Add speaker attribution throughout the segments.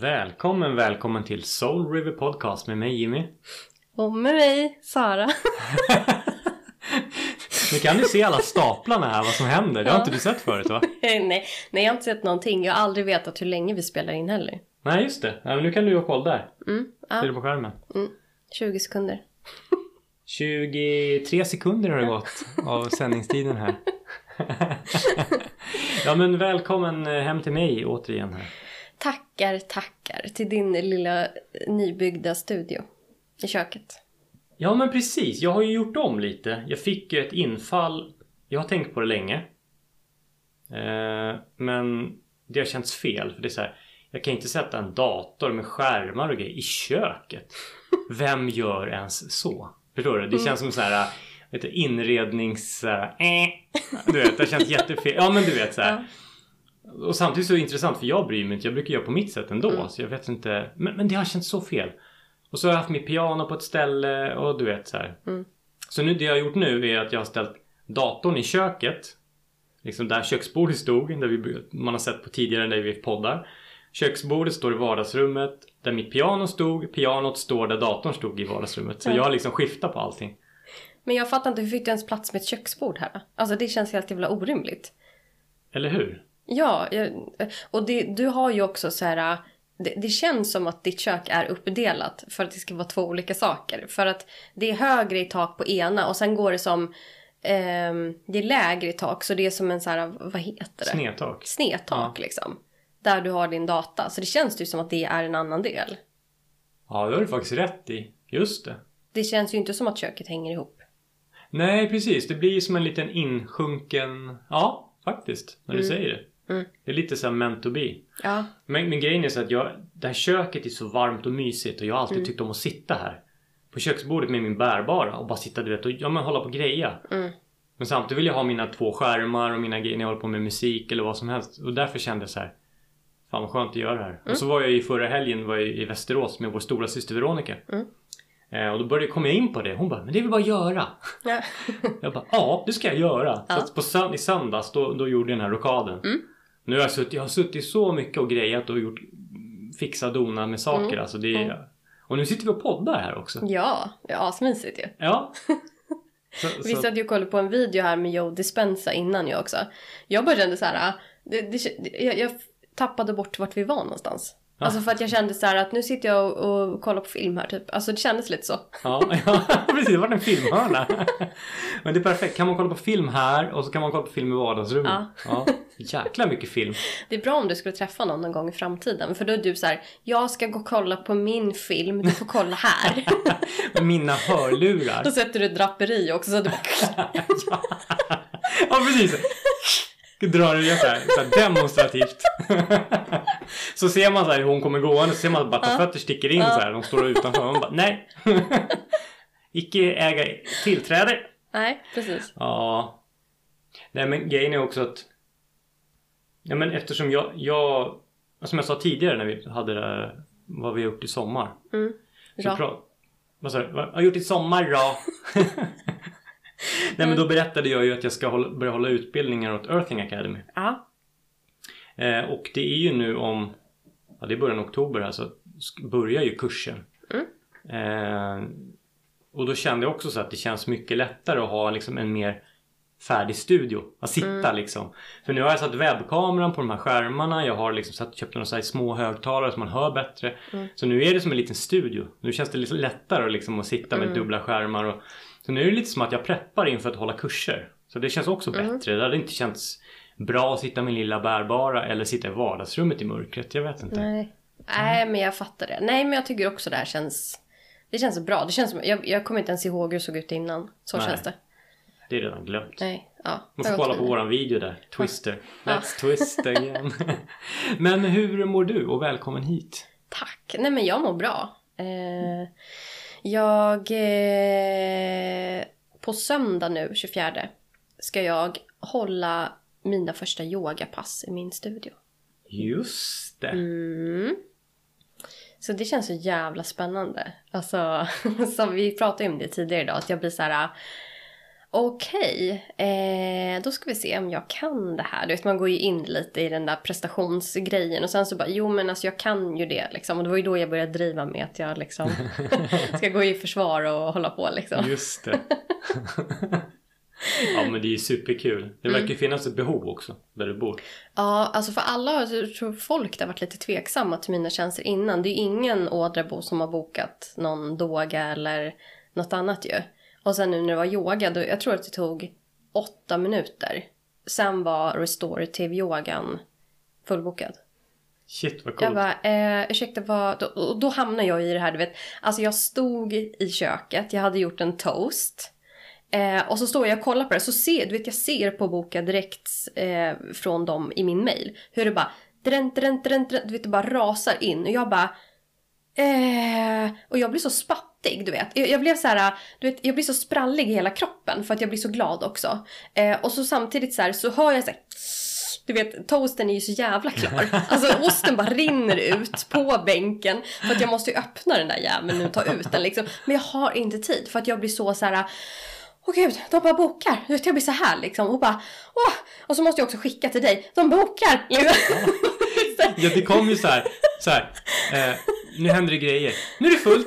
Speaker 1: Välkommen, välkommen till Soul River Podcast med mig Jimmy.
Speaker 2: Och med mig, Sara.
Speaker 1: Nu kan du se alla staplarna här, vad som händer. Det har inte du sett förut va?
Speaker 2: nej, nej, jag har inte sett någonting. Jag har aldrig vetat hur länge vi spelar in heller.
Speaker 1: Nej, just det. Ja, men nu kan du ha koll där.
Speaker 2: Mm,
Speaker 1: Ser du
Speaker 2: ja,
Speaker 1: på skärmen?
Speaker 2: mm, 20 sekunder.
Speaker 1: 23 sekunder har det gått av sändningstiden här. ja men välkommen eh, hem till mig återigen här.
Speaker 2: Tackar, tackar till din lilla nybyggda studio i köket.
Speaker 1: Ja men precis, jag har ju gjort om lite. Jag fick ju ett infall. Jag har tänkt på det länge. Eh, men det har känts fel. För det är så här, jag kan inte sätta en dator med skärmar och grejer i köket. Vem gör ens så? Förstår du? Det känns som så här vet du, inrednings... Eh. Du vet, det känns jättefel. Ja men du vet så här. Och samtidigt så är det intressant för jag bryr mig inte. Jag brukar göra på mitt sätt ändå.
Speaker 2: Mm.
Speaker 1: Så jag vet inte. Men, men det har känts så fel. Och så har jag haft mitt piano på ett ställe och du vet så här.
Speaker 2: Mm.
Speaker 1: Så nu det jag har gjort nu är att jag har ställt datorn i köket. Liksom där köksbordet stod, där vi, man har sett på tidigare när vi poddar. Köksbordet står i vardagsrummet där mitt piano stod. Pianot står där datorn stod i vardagsrummet. Så
Speaker 2: Ja.
Speaker 1: jag har liksom skiftat på allting.
Speaker 2: Men jag fattar inte, hur fick du ens plats med ett köksbord här? Alltså det känns helt jävla orimligt.
Speaker 1: Eller hur?
Speaker 2: Ja, och det, du har ju också så här... Det, det känns som att ditt kök är uppdelat för att det ska vara två olika saker. För att det är högre i tak på ena och sen går det som... ehm, det är lägre i tak så det är som en så här, vad heter det?
Speaker 1: Snedtak.
Speaker 2: Snedtak liksom. Där du har din data. Så det känns ju som att det är en annan del.
Speaker 1: Ja, det har du faktiskt rätt i. Just det.
Speaker 2: Det känns ju inte som att köket hänger ihop.
Speaker 1: Nej, precis. Det blir som en liten insjunken... Ja, faktiskt. När du säger det.
Speaker 2: Mm.
Speaker 1: Det är lite så här meant to be.
Speaker 2: Ja.
Speaker 1: Men, men grejen är så att jag, det här köket är så varmt och mysigt och jag har
Speaker 2: Mm.
Speaker 1: alltid tyckt om att sitta här. På köksbordet med min bärbara och bara sitta du vet och ja, men hålla på och greja.
Speaker 2: Mm.
Speaker 1: Men samtidigt vill jag ha mina två skärmar och mina grejer när jag håller på med musik eller vad som helst. Och därför kände jag så här. Fan vad skönt att göra det här.
Speaker 2: Mm.
Speaker 1: Och så var jag i förra helgen var jag i Västerås med vår stora syster Veronica.
Speaker 2: Mm.
Speaker 1: Eh, och då började, kom jag in på det. Hon bara, men det är väl bara att göra.
Speaker 2: ja.
Speaker 1: Jag bara, ja det ska jag göra.
Speaker 2: Ja.
Speaker 1: Så på sönd- i söndags då, då gjorde jag den här rockaden.
Speaker 2: Mm.
Speaker 1: Nu har jag suttit, jag har suttit så mycket och grejat och gjort fixa dona med saker.
Speaker 2: Mm.
Speaker 1: Alltså det är,
Speaker 2: Mm.
Speaker 1: Och nu sitter vi och poddar här också.
Speaker 2: Ja, det är asmysigt ju.
Speaker 1: Ja. Så,
Speaker 2: Vi satt ju och kollade på en video här med Joe Dispenza innan jag också. Jag bara kände så här, det, det, jag, jag tappade bort vart vi var någonstans.
Speaker 1: Ja.
Speaker 2: Alltså för att jag kände så här att nu sitter jag och, och kollar på film här typ. Alltså det kändes lite så.
Speaker 1: ja, ja, precis. Det var en filmhörna. Men det är perfekt. Kan man kolla på film här och så kan man kolla på film i vardagsrummet.
Speaker 2: Ja.
Speaker 1: Ja. Jäkla mycket film.
Speaker 2: Det är bra om du skulle träffa någon någon gång i framtiden. För då är du så här, jag ska gå och kolla på min film, du får kolla här.
Speaker 1: Med mina hörlurar.
Speaker 2: då sätter du ett draperi också så att du bara,
Speaker 1: Ja precis. Drar det så här, så här demonstrativt. så ser man så här hur hon kommer gående så ser man att bara fötter sticker in så här. De står utanför. Hon bara nej. Icke äga tillträde.
Speaker 2: nej precis.
Speaker 1: Ja. Nej men grejen är också att. Ja men eftersom jag, jag som jag sa tidigare när vi hade det vad vi har gjort i sommar.
Speaker 2: Mm. Bra.
Speaker 1: vad sa du? Vad har gjort i sommar då? Nej men då berättade jag ju att jag ska hålla, börja hålla utbildningar åt Earthing Academy.
Speaker 2: Ja.
Speaker 1: Eh, och det är ju nu om, ja det är början av oktober här så börjar ju kursen.
Speaker 2: Mm.
Speaker 1: Eh, och då kände jag också så att det känns mycket lättare att ha liksom en mer färdig studio. Att sitta
Speaker 2: Mm.
Speaker 1: liksom. För nu har jag satt webbkameran på de här skärmarna. Jag har liksom satt, köpt några så små högtalare så man hör bättre.
Speaker 2: Mm.
Speaker 1: Så nu är det som en liten studio. Nu känns det lite lättare liksom att sitta med
Speaker 2: Mm.
Speaker 1: dubbla skärmar. Och, så nu är det lite som att jag preppar inför att hålla kurser. Så det känns också
Speaker 2: Mm.
Speaker 1: bättre. Det hade inte känts bra att sitta med lilla bärbara eller sitta i vardagsrummet i mörkret. Jag vet inte.
Speaker 2: Nej. Nej, men jag fattar det. Nej, men jag tycker också det här känns... Det känns bra. Det känns som, jag, jag kommer inte ens ihåg hur det såg ut innan. Så
Speaker 1: Nej.
Speaker 2: känns det.
Speaker 1: Det är redan glömt.
Speaker 2: Nej, ja.
Speaker 1: Man får kolla på våran video där. Twister.
Speaker 2: Ja.
Speaker 1: Let's twist again. Men hur mår du och välkommen hit.
Speaker 2: Tack. Nej, men jag mår bra. Eh, jag... Eh, på söndag nu, 24, ska jag hålla mina första yogapass i min studio.
Speaker 1: Just det.
Speaker 2: Mm. Så det känns så jävla spännande. Alltså, som vi pratade om det tidigare idag, att jag blir så här... Okej, eh, då ska vi se om jag kan det här. Du vet, man går ju in lite i den där prestationsgrejen och sen så bara, jo men alltså jag kan ju det liksom. Och det var ju då jag började driva med att jag liksom ska gå i försvar och hålla på liksom.
Speaker 1: Just det. ja men det är ju superkul. Det verkar ju finnas ett behov också där du bor.
Speaker 2: Ja, alltså för alla, jag tror folk där varit lite tveksamma till mina tjänster innan. Det är ju ingen Ådrabo som har bokat någon doga eller något annat ju. Och sen nu när det var yoga, då, jag tror att det tog åtta minuter. Sen var restorative yogan fullbokad.
Speaker 1: Shit vad
Speaker 2: Jag
Speaker 1: coolt.
Speaker 2: bara, eh, ursäkta vad... Då, och då hamnar jag i det här, du vet. Alltså jag stod i köket, jag hade gjort en toast. Eh, och så står jag och kollar på det, så ser, du vet jag ser på boka direkt eh, från dem i min mail. Hur det bara, drent, drent, drent, drent, du vet det bara rasar in. Och jag bara, eh, och jag blir så spattig, du vet. Jag, jag blev så här, du vet, jag blir så sprallig i hela kroppen för att jag blir så glad också. Eh, och så samtidigt så här, så hör jag så här, du vet, toasten är ju så jävla klar. Alltså osten bara rinner ut på bänken. För att jag måste ju öppna den där jäveln nu och ta ut den liksom. Men jag har inte tid för att jag blir så så här. Åh gud, de bara bokar. Jag blir så här liksom. Och bara, åh! Och så måste jag också skicka till dig. De bokar! Liksom.
Speaker 1: Ja det kom ju så här. Så här eh, nu händer det grejer. Nu är det fullt.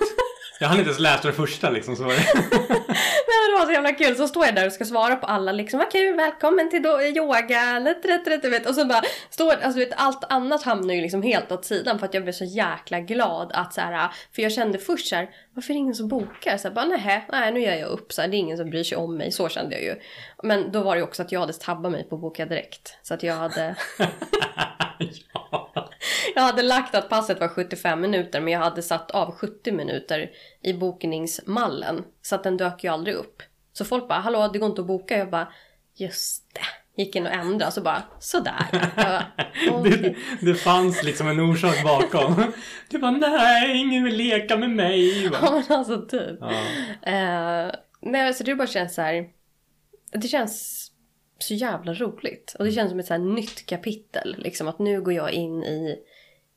Speaker 1: Jag hann inte ens läsa det första liksom. Så var det.
Speaker 2: Nej, det var så jävla kul. Så står jag där och ska svara på alla liksom. Vad kul, välkommen till yoga. Rätt, rätt, du vet. Och så bara står, alltså vet, allt annat hamnar ju liksom helt åt sidan för att jag blev så jäkla glad att så här. För jag kände först så här, varför är det ingen som bokar? Så här, bara nej, nej, nu gör jag upp. Så här, det är ingen som bryr sig om mig. Så kände jag ju. Men då var det ju också att jag hade tabbat mig på boka direkt. Så att jag hade,
Speaker 1: ja.
Speaker 2: jag hade lagt att passet var 75 minuter men jag hade satt av 70 minuter i bokningsmallen. Så att den dök ju aldrig upp. Så folk bara, hallå det går inte att boka. Jag bara, just det. Gick in och ändrade så bara, sådär. Bara,
Speaker 1: det,
Speaker 2: okej.
Speaker 1: det fanns liksom en orsak bakom. Du bara nej, ingen vill leka med mig. Bara.
Speaker 2: Ja men alltså typ.
Speaker 1: Ja.
Speaker 2: Eh, nej så det bara känns så här. Det känns så jävla roligt. Och det känns som ett så här nytt kapitel. Liksom att nu går jag in i,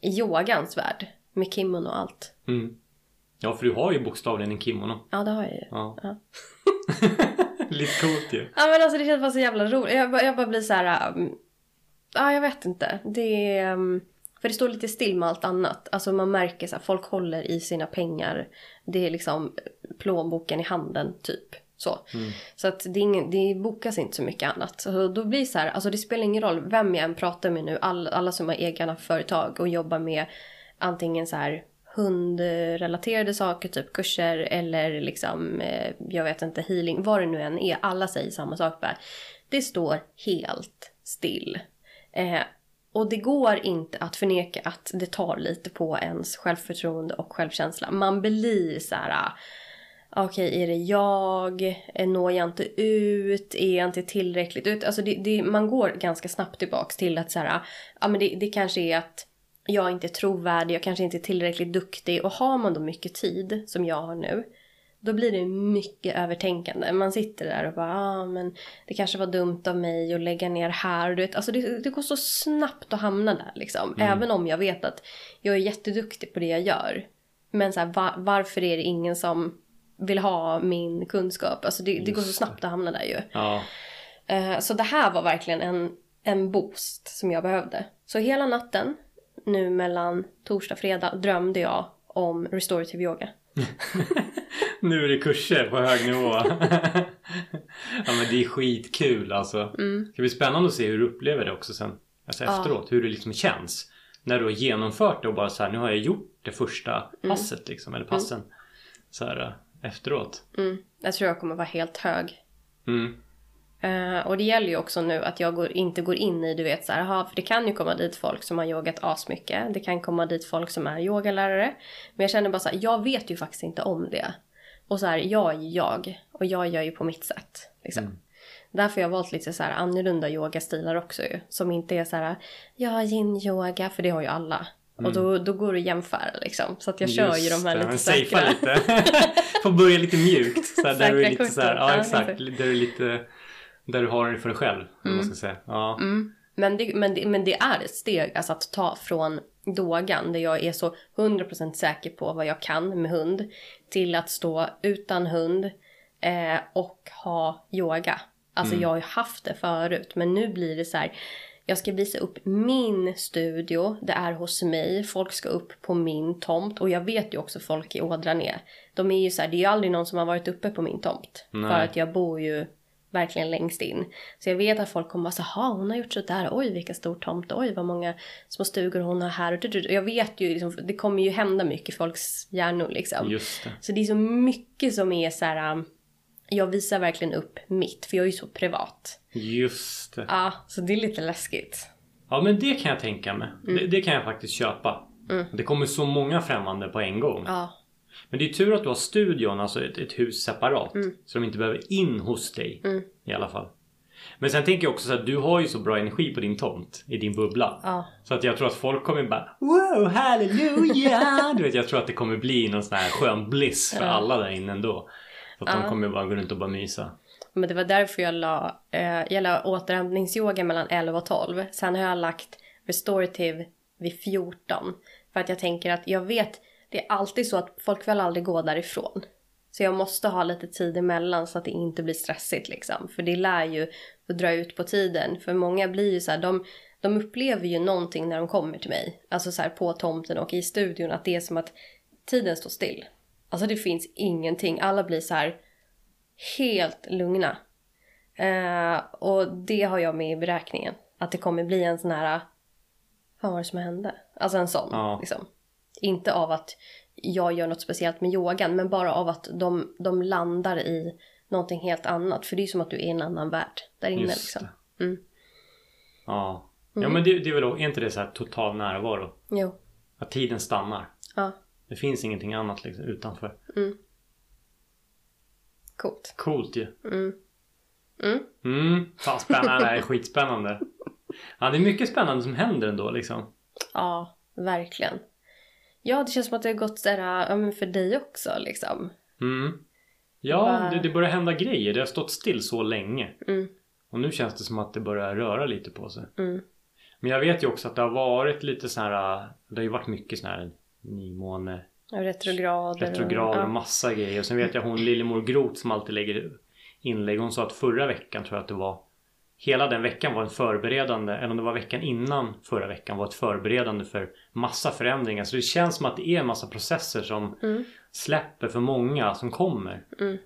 Speaker 2: i yogans värld. Med kimon och allt.
Speaker 1: Mm. Ja, för du har ju bokstavligen en kimono.
Speaker 2: Ja det har jag ju.
Speaker 1: Ja.
Speaker 2: Ja.
Speaker 1: Lite coolt ju.
Speaker 2: Ja men alltså det känns bara så jävla roligt. Jag, bara- jag bara blir så här. um, Ja jag vet inte. Det är... um, För det står lite still med allt annat. Alltså man märker så här, folk håller i sina pengar. Det är liksom plånboken i handen typ. Så. Så att det, ingen, det bokas inte så mycket annat. Så då blir det så här, alltså det spelar ingen roll vem jag än pratar med nu. All, alla som har egna företag och jobbar med antingen så här hundrelaterade saker, typ kurser eller liksom, eh, jag vet inte, healing, vad det nu än är. Alla säger samma sak bara. Det står helt still. Eh, och det går inte att förneka att det tar lite på ens självförtroende och självkänsla. Man blir så här... Okej, Okej, är det jag? Eh, når jag inte ut? Är jag inte tillräckligt ut? Alltså det, det, man går ganska snabbt tillbaks till att så här, ja men det, det kanske är att jag inte är trovärdig, jag kanske inte är tillräckligt duktig. Och har man då mycket tid, som jag har nu, då blir det mycket övertänkande. Man sitter där och bara, ah, men det kanske var dumt av mig att lägga ner här. Du vet, alltså det, det går så snabbt att hamna där liksom. Även om jag vet att jag är jätteduktig på det jag gör. Men så här, va, varför är det ingen som vill ha min kunskap? Alltså det, det går så snabbt att hamna där ju.
Speaker 1: Ja.
Speaker 2: Eh, Så det här var verkligen en, en boost som jag behövde. Så hela natten, nu mellan torsdag och fredag, drömde jag om restorative yoga.
Speaker 1: Nu är det kurser på hög nivå. ja men det är skitkul alltså. Det ska bli spännande att se hur du upplever det också sen. Alltså
Speaker 2: Ja.
Speaker 1: efteråt. Hur det liksom känns. När du har genomfört det och bara så här, nu har jag gjort det första passet liksom. Eller passen. Så här eh, efteråt.
Speaker 2: Mm. Jag tror jag kommer vara helt hög.
Speaker 1: Mm.
Speaker 2: Eh, och det gäller ju också nu att jag går, inte går in i, du vet så här, aha, för det kan ju komma dit folk som har yogat asmycket. Det kan komma dit folk som är yogalärare. Men jag känner bara så här, jag vet ju faktiskt inte om det. Och så här, jag är ju jag. Och jag gör ju på mitt sätt. Liksom. Därför har jag valt lite så här annorlunda yogastilar också ju. Som inte är så här, jag har yin-yoga, för det har ju alla. Och då, då går det att jämföra liksom. Så att jag kör ju
Speaker 1: Just
Speaker 2: de här lite säkra.
Speaker 1: lite. Får börja lite mjukt. Så där du är lite så här, ja exakt. Där du är lite, där du har det för dig själv. Man ska säga. Ja.
Speaker 2: Mm. Men, det, men, det, men det är ett steg alltså att ta från dogan där jag är så 100% säker på vad jag kan med hund till att stå utan hund eh, och ha yoga. Alltså
Speaker 1: Mm.
Speaker 2: jag har ju haft det förut men nu blir det så här. Jag ska visa upp min studio, det är hos mig, folk ska upp på min tomt och jag vet ju också folk i Ådranä. De är ju så här, det är ju aldrig någon som har varit uppe på min tomt.
Speaker 1: Nej.
Speaker 2: För att jag bor ju verkligen längst in. Så jag vet att folk kommer bara så hon har gjort så där, oj vilken stor tomt, oj vad många små stugor hon har här. Och jag vet ju, liksom, det kommer ju hända mycket i folks hjärnor liksom.
Speaker 1: Just det.
Speaker 2: Så det är så mycket som är så här. um, jag visar verkligen upp mitt, för jag är ju så privat.
Speaker 1: Just det.
Speaker 2: Ja, så det är lite läskigt.
Speaker 1: Ja men det kan jag tänka mig. Det, det kan jag faktiskt köpa. Det kommer så många främmande på en gång.
Speaker 2: Ja,
Speaker 1: Men det är tur att du har studion, alltså ett, ett hus separat. Så de inte behöver in hos dig. I alla fall. Men sen tänker jag också så att du har ju så bra energi på din tomt. I din bubbla.
Speaker 2: ja,
Speaker 1: Så att jag tror att folk kommer bara Wow, halleluja! du vet, jag tror att det kommer bli någon sån här skön bliss för alla där inne ändå. Så att de kommer bara gå runt och bara mysa.
Speaker 2: men det var därför jag la, eh, jag la återhämtningsyoga mellan 11 och 12. Sen har jag lagt restorative vid 14. För att jag tänker att jag vet, det är alltid så att folk vill aldrig gå därifrån. Så jag måste ha lite tid emellan så att det inte blir stressigt liksom. För det lär ju att dra ut på tiden. För många blir ju så här, de, de upplever ju någonting när de kommer till mig. Alltså så här på tomten och i studion att det är som att tiden står still. Alltså det finns ingenting. Alla blir så här helt lugna. Eh, och det har jag med i beräkningen. Att det kommer bli en sån här... Vad var det som hände? Alltså en sån.
Speaker 1: Ja.
Speaker 2: Liksom. Inte av att jag gör något speciellt med yogan. Men bara av att de, de landar i någonting helt annat. För det är som att du är i en annan värld där inne.
Speaker 1: Just
Speaker 2: liksom. Mm.
Speaker 1: Ja. Ja men det, det är väl är inte det så här total närvaro?
Speaker 2: Jo.
Speaker 1: Att tiden stannar.
Speaker 2: Ja.
Speaker 1: Det finns ingenting annat liksom utanför.
Speaker 2: Coolt.
Speaker 1: Coolt ju.
Speaker 2: Mm. Mm.
Speaker 1: Mm. Fan spännande. Det här är skitspännande. Ja det är mycket spännande som händer ändå liksom.
Speaker 2: Ja, verkligen. Ja, det känns som att det har gått sådär, ja men för dig också liksom.
Speaker 1: Mm. Ja, det, det börjar hända grejer. Det har stått still så länge.
Speaker 2: Mm.
Speaker 1: Och nu känns det som att det börjar röra lite på sig.
Speaker 2: Mm.
Speaker 1: Men jag vet ju också att det har varit lite så här. Det har ju varit mycket sån här nymåne,
Speaker 2: retrograder.
Speaker 1: retrograd och
Speaker 2: och,
Speaker 1: massa grejer. Och sen vet jag hon Lillemor Groth som alltid lägger inlägg. Hon sa att förra veckan tror jag att det var Hela den veckan var en förberedande, eller om det var veckan innan förra veckan var ett förberedande för massa förändringar. Så det känns som att det är en massa processer som
Speaker 2: Mm.
Speaker 1: släpper för många som kommer.
Speaker 2: Mm.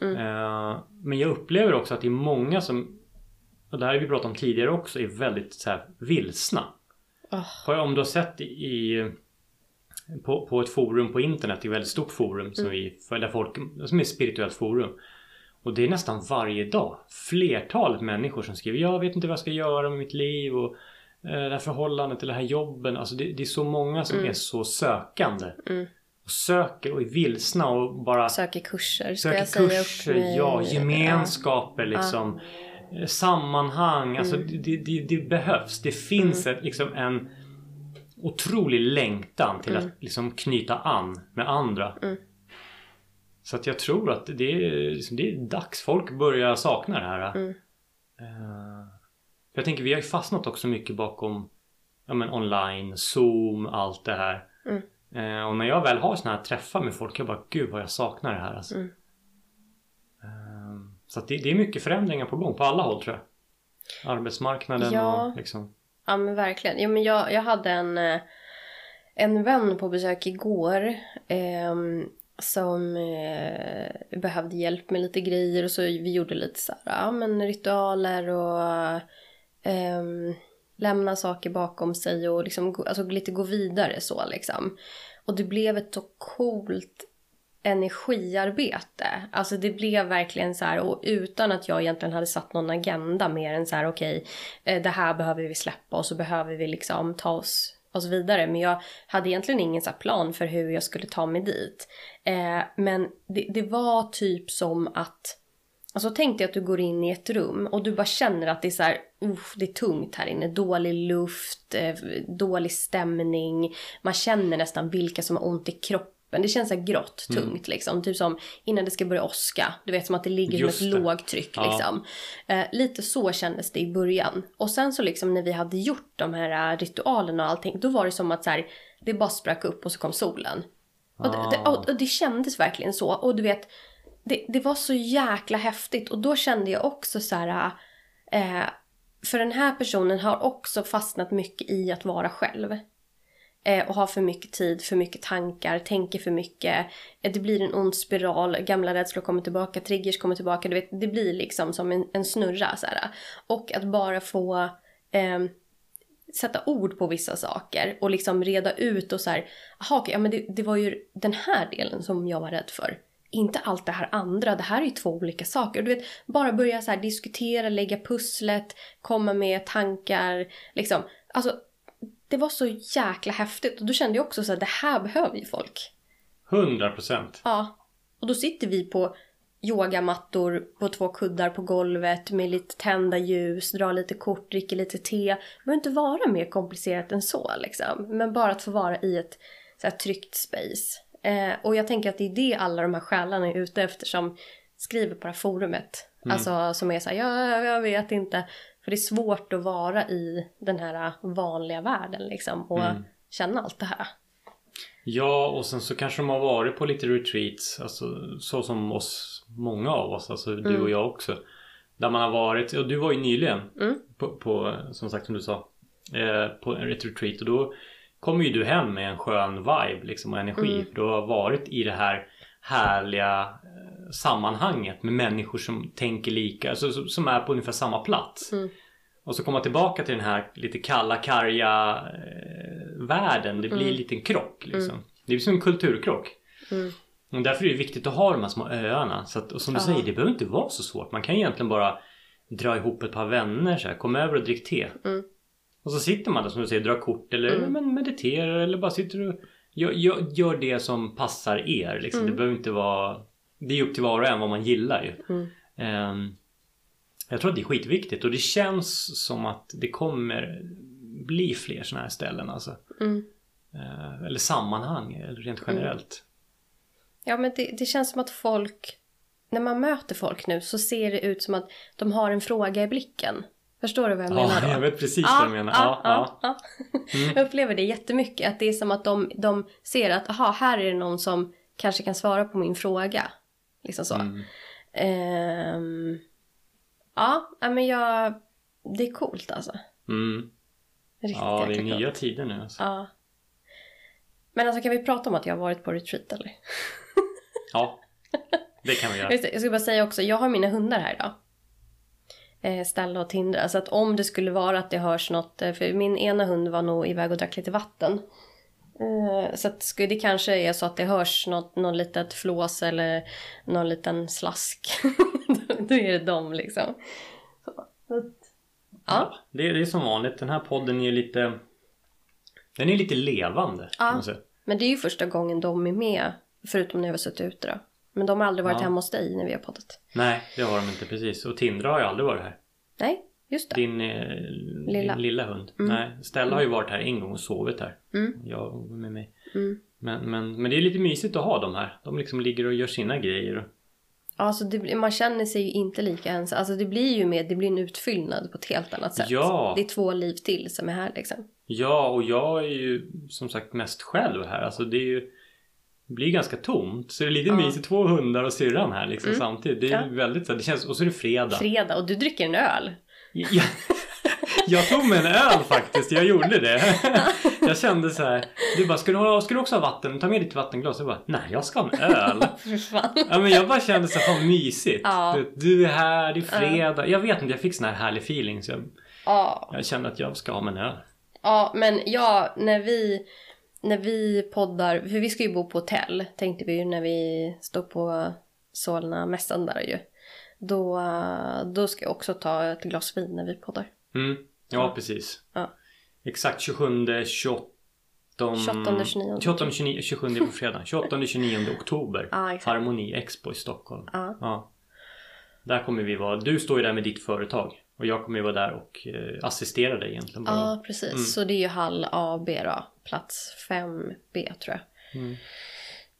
Speaker 2: Mm.
Speaker 1: Eh, men jag upplever också att det är många som, och det här har vi pratat om tidigare också, är väldigt så här vilsna. Jag- Om du har sett i på, på ett forum på internet, ett väldigt stort forum som vi där folk, som är ett spirituellt forum. Och det är nästan varje dag flertalet människor som skriver Jag vet inte vad jag ska göra med mitt liv och eh, det här förhållandet eller det här jobben. Alltså det, det är så många som är så sökande.
Speaker 2: Mm.
Speaker 1: Och söker och är vilsna och bara
Speaker 2: Söker kurser ska
Speaker 1: söker
Speaker 2: jag säga
Speaker 1: kurser,
Speaker 2: upp mig.
Speaker 1: ja, gemenskaper liksom. Eh, Sammanhang, alltså
Speaker 2: Mm.
Speaker 1: det, det, det behövs. Det finns ett, liksom en otrolig längtan till att liksom knyta an med andra. Så att jag tror att det är, liksom, det är dags. Folk börjar sakna det här.
Speaker 2: Mm.
Speaker 1: Eh, jag tänker vi har ju fastnat också mycket bakom ja, men online, zoom, allt det här.
Speaker 2: Mm.
Speaker 1: Eh, och när jag väl har såna här träffar med folk, jag bara gud vad jag saknar det här alltså.
Speaker 2: Mm.
Speaker 1: Eh, så att det, det är mycket förändringar på gång på alla håll tror jag. Arbetsmarknaden
Speaker 2: Ja.
Speaker 1: och liksom.
Speaker 2: Ja men verkligen. Ja, men jag, jag hade en, en vän på besök igår. ehm, som eh, behövde hjälp med lite grejer och så vi gjorde lite så här, ja men ritualer och eh, lämna saker bakom sig och liksom alltså lite gå vidare så liksom. Och det blev ett så coolt energiarbete. Alltså det blev verkligen så här och utan att jag egentligen hade satt någon agenda mer än så här okej okay, det här behöver vi släppa och så behöver vi liksom ta oss, oss vidare. Men jag hade egentligen ingen så här plan för hur jag skulle ta mig dit. Eh, men det, det var typ som att Alltså tänk dig att du går in i ett rum och du bara känner att det är så här, uff, det är tungt här inne. Dålig luft, eh, dålig stämning. Man känner nästan vilka som har ont i kroppen. Det känns så grått, tungt liksom. Typ som innan det ska börja åska. Du vet som att det ligger
Speaker 1: Just
Speaker 2: som ett
Speaker 1: det.
Speaker 2: lågtryck
Speaker 1: Ja.
Speaker 2: liksom. Eh, lite så kändes det i början. Och sen så liksom när vi hade gjort de här eh, ritualerna och allting. Då var det som att så här, det bara sprack upp och så kom solen. Och det, det,
Speaker 1: Ah.
Speaker 2: och, och det kändes verkligen så. Och du vet, det, det var så jäkla häftigt och då kände jag också så här... Eh, för den här personen har också fastnat mycket i att vara själv. Eh, och har för mycket tid, för mycket tankar, tänker för mycket. Eh, det blir en ond spiral, gamla rädslor kommer tillbaka, triggers kommer tillbaka. Du vet, det blir liksom som en, en snurra. Så här. Och att bara få eh, sätta ord på vissa saker och liksom reda ut och så här, aha, okay, ja, men det, det var ju den här delen som jag var rädd för. Inte allt det här andra, det här är ju två olika saker. Du vet, bara börja så här diskutera, lägga pusslet, komma med tankar, liksom. Alltså, det var så jäkla häftigt och då kände jag också så här, det här behöver ju folk.
Speaker 1: 100 procent.
Speaker 2: Ja. Och då sitter vi på yogamattor på två kuddar på golvet med lite tända ljus, drar lite kort, dricker lite te. Det behöver inte vara mer komplicerat än så liksom. Men bara att få vara i ett så här, tryggt space. Eh, och jag tänker att det är det alla de här själarna är ute efter som skriver på det här forumet.
Speaker 1: Mm.
Speaker 2: Alltså som är så här, ja, jag vet inte. För det är svårt att vara i den här vanliga världen liksom och
Speaker 1: Mm.
Speaker 2: känna allt det här.
Speaker 1: Ja, och sen så kanske de har varit på lite retreats. Alltså så som oss, många av oss. Alltså du
Speaker 2: Mm.
Speaker 1: och jag också. Där man har varit, och du var ju nyligen
Speaker 2: Mm.
Speaker 1: på, på, som sagt som du sa, eh, på ett retreat. Och då kommer ju du hem med en skön vibe liksom och energi.
Speaker 2: Mm.
Speaker 1: För du har varit i det här härliga sammanhanget med människor som tänker lika, alltså som- är på ungefär samma plats.
Speaker 2: Mm.
Speaker 1: Och så komma tillbaka till den här lite kalla, karga eh, världen. Det blir
Speaker 2: Mm.
Speaker 1: en liten krock liksom. Det blir som en kulturkrock.
Speaker 2: Mm.
Speaker 1: Och därför är det viktigt att ha de här små öarna. Så att, och som du
Speaker 2: Ja.
Speaker 1: säger, det behöver inte vara så svårt. Man kan egentligen bara dra ihop ett par vänner så här, Kom över och drick te.
Speaker 2: Mm.
Speaker 1: Och så sitter man där som du säger, drar kort eller
Speaker 2: Mm.
Speaker 1: men mediterar eller bara sitter och gör, gör, gör det som passar er. Liksom.
Speaker 2: Mm.
Speaker 1: Det behöver inte vara... Det är upp till var och en vad man gillar ju.
Speaker 2: Mm.
Speaker 1: Ehm, jag tror att det är skitviktigt och det känns som att det kommer bli fler sådana här ställen alltså.
Speaker 2: Mm.
Speaker 1: Eh, eller sammanhang eller rent generellt.
Speaker 2: Ja, men det, det känns som att folk... När man möter folk nu så ser det ut som att de har en fråga i blicken. Förstår du vad jag menar
Speaker 1: Ja,
Speaker 2: då?
Speaker 1: jag vet precis vad du menar. Ja, ja.
Speaker 2: ja.
Speaker 1: Mm.
Speaker 2: Jag upplever det jättemycket. Att det är som att de, de ser att aha, här är det någon som kanske kan svara på min fråga. Liksom så.
Speaker 1: Mm.
Speaker 2: Ehm, ja, men jag... Det är coolt alltså.
Speaker 1: Mm.
Speaker 2: Riktigt
Speaker 1: Ja, det är nya
Speaker 2: coolt.
Speaker 1: tider nu alltså.
Speaker 2: Ja. Men alltså kan vi prata om att jag har varit på retreat eller?
Speaker 1: Ja, det kan vi göra.
Speaker 2: Jag ska bara säga också, jag har mina hundar här idag. Eh, Stella och Tindra. Så att om det skulle vara att det hörs något, eh, för min ena hund var nog iväg och drack lite vatten. Eh, så att det kanske är så att det hörs något, någon litet flås eller någon liten slask. Då är det dem liksom. Så. Ja.
Speaker 1: Det, är- det är som vanligt. Den här podden är ju lite... Den är lite levande.
Speaker 2: Ja. Men det är ju första gången de är med. Förutom när jag har suttit ute då. Men de har aldrig varit
Speaker 1: Ja.
Speaker 2: hemma hos dig när vi har poddat.
Speaker 1: Nej, det har de inte precis. Och Tindra har ju aldrig varit här.
Speaker 2: Nej, just det.
Speaker 1: Din, eh,
Speaker 2: Lilla.
Speaker 1: din lilla hund.
Speaker 2: Mm.
Speaker 1: Nej, Stella har ju varit här en gång och sovit här.
Speaker 2: Mm.
Speaker 1: Jag med mig.
Speaker 2: Mm.
Speaker 1: Men, men, men det är lite mysigt att ha dem här. De liksom ligger och gör sina grejer. och-
Speaker 2: Alltså det, man känner sig ju inte lika ensam. Alltså det blir ju med, det blir en utfyllnad på ett helt annat sätt.
Speaker 1: Ja.
Speaker 2: Det är två liv till som är här liksom.
Speaker 1: Ja, och jag är ju som sagt mest själv här. Alltså det är ju... Blir ganska tomt. Så det är lite
Speaker 2: Ja.
Speaker 1: mysigt. Två hundar och syrran här liksom
Speaker 2: Mm.
Speaker 1: samtidigt. Det är
Speaker 2: Ja.
Speaker 1: väldigt så det känns... Och så är det fredag.
Speaker 2: Fredag och du dricker en öl.
Speaker 1: Jag, jag tog mig en öl faktiskt, jag gjorde det. Jag kände så här. Du bara, ska du, ha, ska du också ha vatten? Ta med ditt vattenglas. Jag bara, nej jag ska ha en öl. Ja men jag bara kände så här, fan mysigt.
Speaker 2: Ja.
Speaker 1: Du, du är här, det är fredag. Jag vet inte, jag fick sån här härlig feeling. Så jag,
Speaker 2: Ja.
Speaker 1: jag kände att jag ska ha mig en öl.
Speaker 2: ja, men ja, när vi, när vi poddar, för vi ska ju bo på hotell tänkte vi ju när vi står på Solna mässan där ju. Då, då ska jag också ta ett glas vin när vi poddar.
Speaker 1: Mm. Ja,
Speaker 2: Ja.
Speaker 1: precis.
Speaker 2: Ja.
Speaker 1: Exakt 27, 28...
Speaker 2: 28, 29.
Speaker 1: 28, 29, 27 på fredag. 28, 29 oktober.
Speaker 2: Exakt.
Speaker 1: Harmoni Expo i Stockholm.
Speaker 2: Ja.
Speaker 1: Ja. Där kommer vi vara. Du står ju där med ditt företag. Och jag kommer ju vara där och eh, assistera dig egentligen.
Speaker 2: Ja, precis.
Speaker 1: Mm.
Speaker 2: Så det är ju hall AB då. Plats 5B tror jag.
Speaker 1: Mm.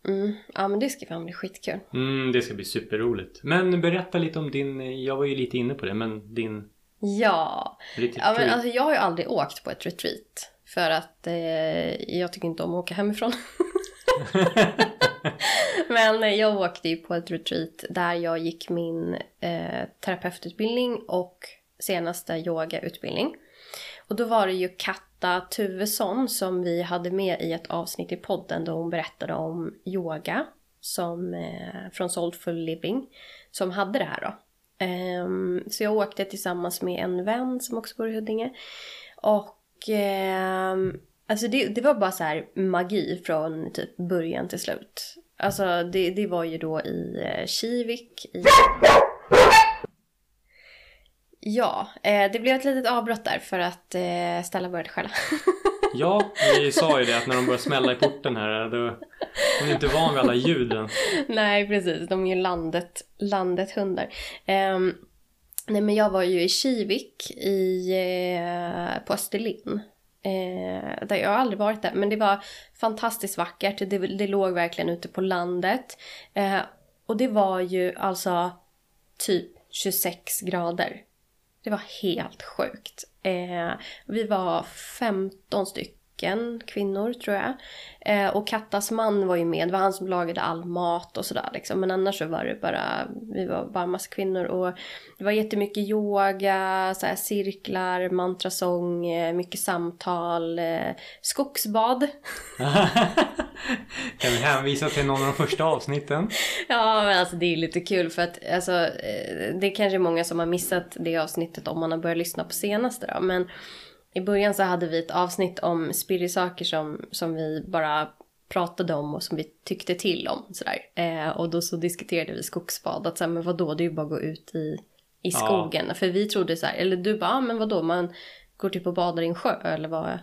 Speaker 2: Mm. Ja, men det ska fan bli skitkul.
Speaker 1: Mm, det ska bli superroligt. Men berätta lite om din, jag var ju lite inne på det, men din
Speaker 2: Ja. ja men alltså, jag har ju aldrig åkt på ett retreat. För att eh, jag tycker inte om att åka hemifrån. Men jag åkte ju på ett retreat där jag gick min eh, terapeututbildning och senaste yogautbildning. Och då var det ju Lotta Tuvesson som vi hade med i ett avsnitt i podden då hon berättade om yoga som, eh, från Soulful Living som hade det här då. Um, så jag åkte tillsammans med en vän som också bor i Huddinge. Och um, alltså det, det var bara så här magi från typ början till slut. Alltså det, det var ju då i eh, Kivik. I... Ja, eh, det blev ett litet avbrott där för att eh, Stella började skälla.
Speaker 1: Ja, vi sa ju det att när de började smälla i porten här då de är inte van vid alla ljuden.
Speaker 2: Nej, precis. De är ju landet, landet hundar. Um, nej, men jag var ju i Kivik i, uh, på Österlen. Uh, där jag har aldrig varit där, men det var fantastiskt vackert. Det, det låg verkligen ute på landet. Uh, och det var ju alltså typ 26 grader. Det var helt sjukt. Eh, vi var 15 stycken kvinnor tror jag. Eh, och Kattas man var ju med. Det var han som lagade all mat och sådär liksom. Men annars så var det bara, vi var bara massa kvinnor. Och det var jättemycket yoga, så här, cirklar, mantrasång, eh, mycket samtal, eh, skogsbad.
Speaker 1: kan vi hänvisa till någon av de första avsnitten?
Speaker 2: ja, men alltså det är lite kul för att alltså, eh, det är kanske många som har missat det avsnittet om man har börjat lyssna på senaste då. Men i början så hade vi ett avsnitt om spirisaker som, som vi bara pratade om och som vi tyckte till om. Sådär. Eh, och då så diskuterade vi skogsbad. Att så här, men vadå, det är ju bara att gå ut i, i skogen. Ja. För vi trodde så här, eller du bara, ah, men vadå, man går typ och badar i en sjö eller vad?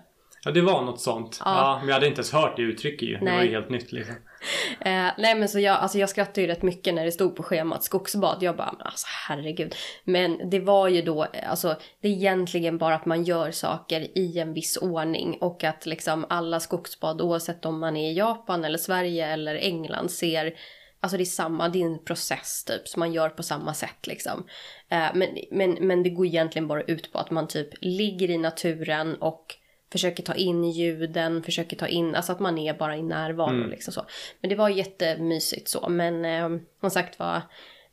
Speaker 1: Ja, det var något sånt. Ja. ja men jag hade inte ens hört det uttrycket ju. Det var ju helt nytt liksom.
Speaker 2: Eh, nej men så jag, alltså jag skrattade ju rätt mycket när det stod på schemat skogsbad. Jag bara, alltså herregud. Men det var ju då, eh, alltså det är egentligen bara att man gör saker i en viss ordning. Och att liksom alla skogsbad, oavsett om man är i Japan eller Sverige eller England, ser Alltså det är samma, det är en process typ som man gör på samma sätt liksom. Eh, men, men, men det går egentligen bara ut på att man typ ligger i naturen och försöker ta in ljuden, försöker ta in, alltså att man är bara i närvaro mm. liksom så. Men det var jättemysigt så, men eh, som sagt var,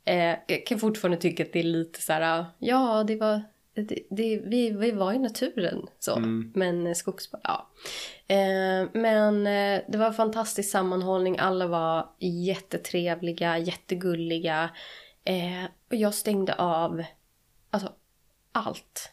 Speaker 2: eh, jag kan fortfarande tycka att det är lite så här, ja det var, det, det, vi, vi var i naturen så, mm. men skogsbad, ja. Eh, men eh, det var fantastisk sammanhållning, alla var jättetrevliga, jättegulliga. Eh, och jag stängde av, alltså allt.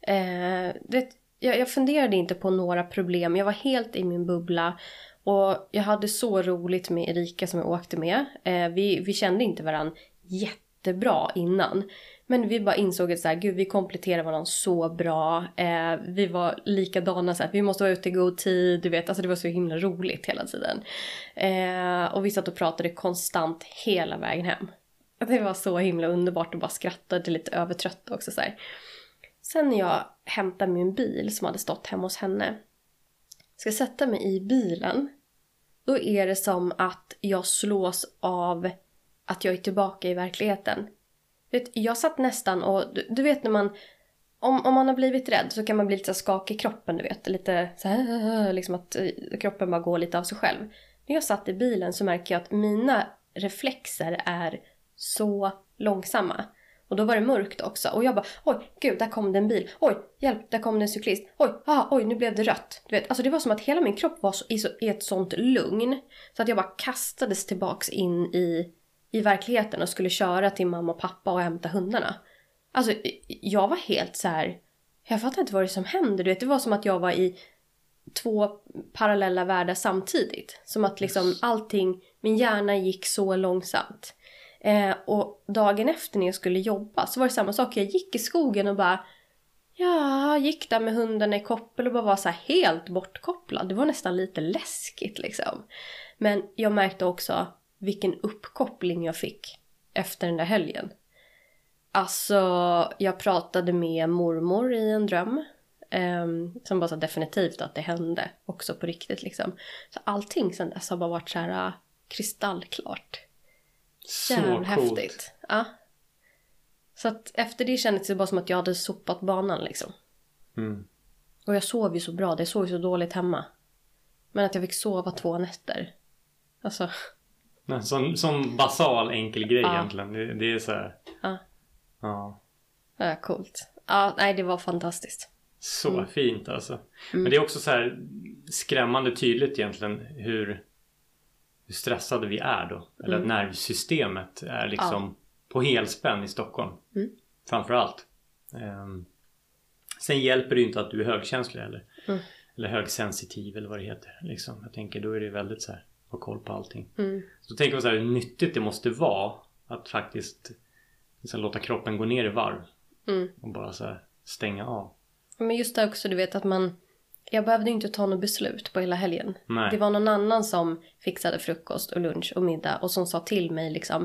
Speaker 2: Eh, det, jag, jag funderade inte på några problem. Jag var helt i min bubbla. Och jag hade så roligt med Erika som jag åkte med. Eh, vi, vi kände inte varandra jättebra innan. Men vi bara insåg att så här, gud, vi kompletterar varandra så bra. Eh, vi var likadana, så här, vi måste vara ute i god tid. Du vet, alltså det var så himla roligt hela tiden. Eh, och vi satt och pratade konstant hela vägen hem. Det var så himla underbart och bara skrattade lite övertrött också. Så här. Sen när jag hämta min bil som hade stått hemma hos henne. Ska sätta mig i bilen. Då är det som att jag slås av att jag är tillbaka i verkligheten. Vet, jag satt nästan och, du, du, vet när man, om, om man har blivit rädd så kan man bli lite skakig i kroppen, du vet. Lite så här, liksom att eh, kroppen bara går lite av sig själv. När jag satt i bilen så märker jag att mina reflexer är så långsamma. Och då var det mörkt också. Och jag bara oj, gud, där kom det en bil. Oj, hjälp, där kom det en cyklist. Oj, ah, oj, nu blev det rött. Du vet, alltså det var som att hela min kropp var så, i, så, i ett sånt lugn. Så att jag bara kastades tillbaks in i, i verkligheten och skulle köra till mamma och pappa och hämta hundarna. Alltså, jag var helt så här. Jag fattar inte vad det är som händer. Du vet, det var som att jag var i två parallella världar samtidigt. Som att liksom allting, min hjärna gick så långsamt. Eh, och dagen efter när jag skulle jobba så var det samma sak. Jag gick i skogen och bara Ja, gick där med hundarna i koppel och bara var så helt bortkopplad. Det var nästan lite läskigt liksom. Men jag märkte också vilken uppkoppling jag fick efter den där helgen. Alltså, jag pratade med mormor i en dröm. Eh, som bara sa definitivt att det hände också på riktigt liksom. Så allting sen dess har bara varit så här eh, kristallklart.
Speaker 1: Så
Speaker 2: häftigt. Ja. Så att efter det kändes det bara som att jag hade sopat banan liksom. Mm. Och jag sov ju så bra, det sov ju så dåligt hemma. Men att jag fick sova två nätter. Alltså,
Speaker 1: Nej, Som, som basal enkel grej
Speaker 2: Ja.
Speaker 1: egentligen. Det, det är så här.
Speaker 2: Ja.
Speaker 1: Ja.
Speaker 2: Ja, coolt. Ja, nej det var fantastiskt.
Speaker 1: Så
Speaker 2: Mm.
Speaker 1: fint alltså. Men det är också så här skrämmande tydligt egentligen hur, hur stressade vi är då. Eller
Speaker 2: Mm.
Speaker 1: att nervsystemet är liksom på helspänn i Stockholm.
Speaker 2: Mm.
Speaker 1: Framför allt. Ehm, sen hjälper det ju inte att du är högkänslig eller,
Speaker 2: Mm.
Speaker 1: eller högsensitiv eller vad det heter. Liksom. Jag tänker då är det väldigt så här ha koll på allting.
Speaker 2: Mm.
Speaker 1: Så tänker jag så här hur nyttigt det måste vara att faktiskt liksom, låta kroppen gå ner i varv.
Speaker 2: Mm.
Speaker 1: Och bara så här stänga av.
Speaker 2: Men just det också, du vet att man... Jag behövde inte ta något beslut på hela helgen.
Speaker 1: Nej.
Speaker 2: Det var någon annan som fixade frukost och lunch och middag och som sa till mig liksom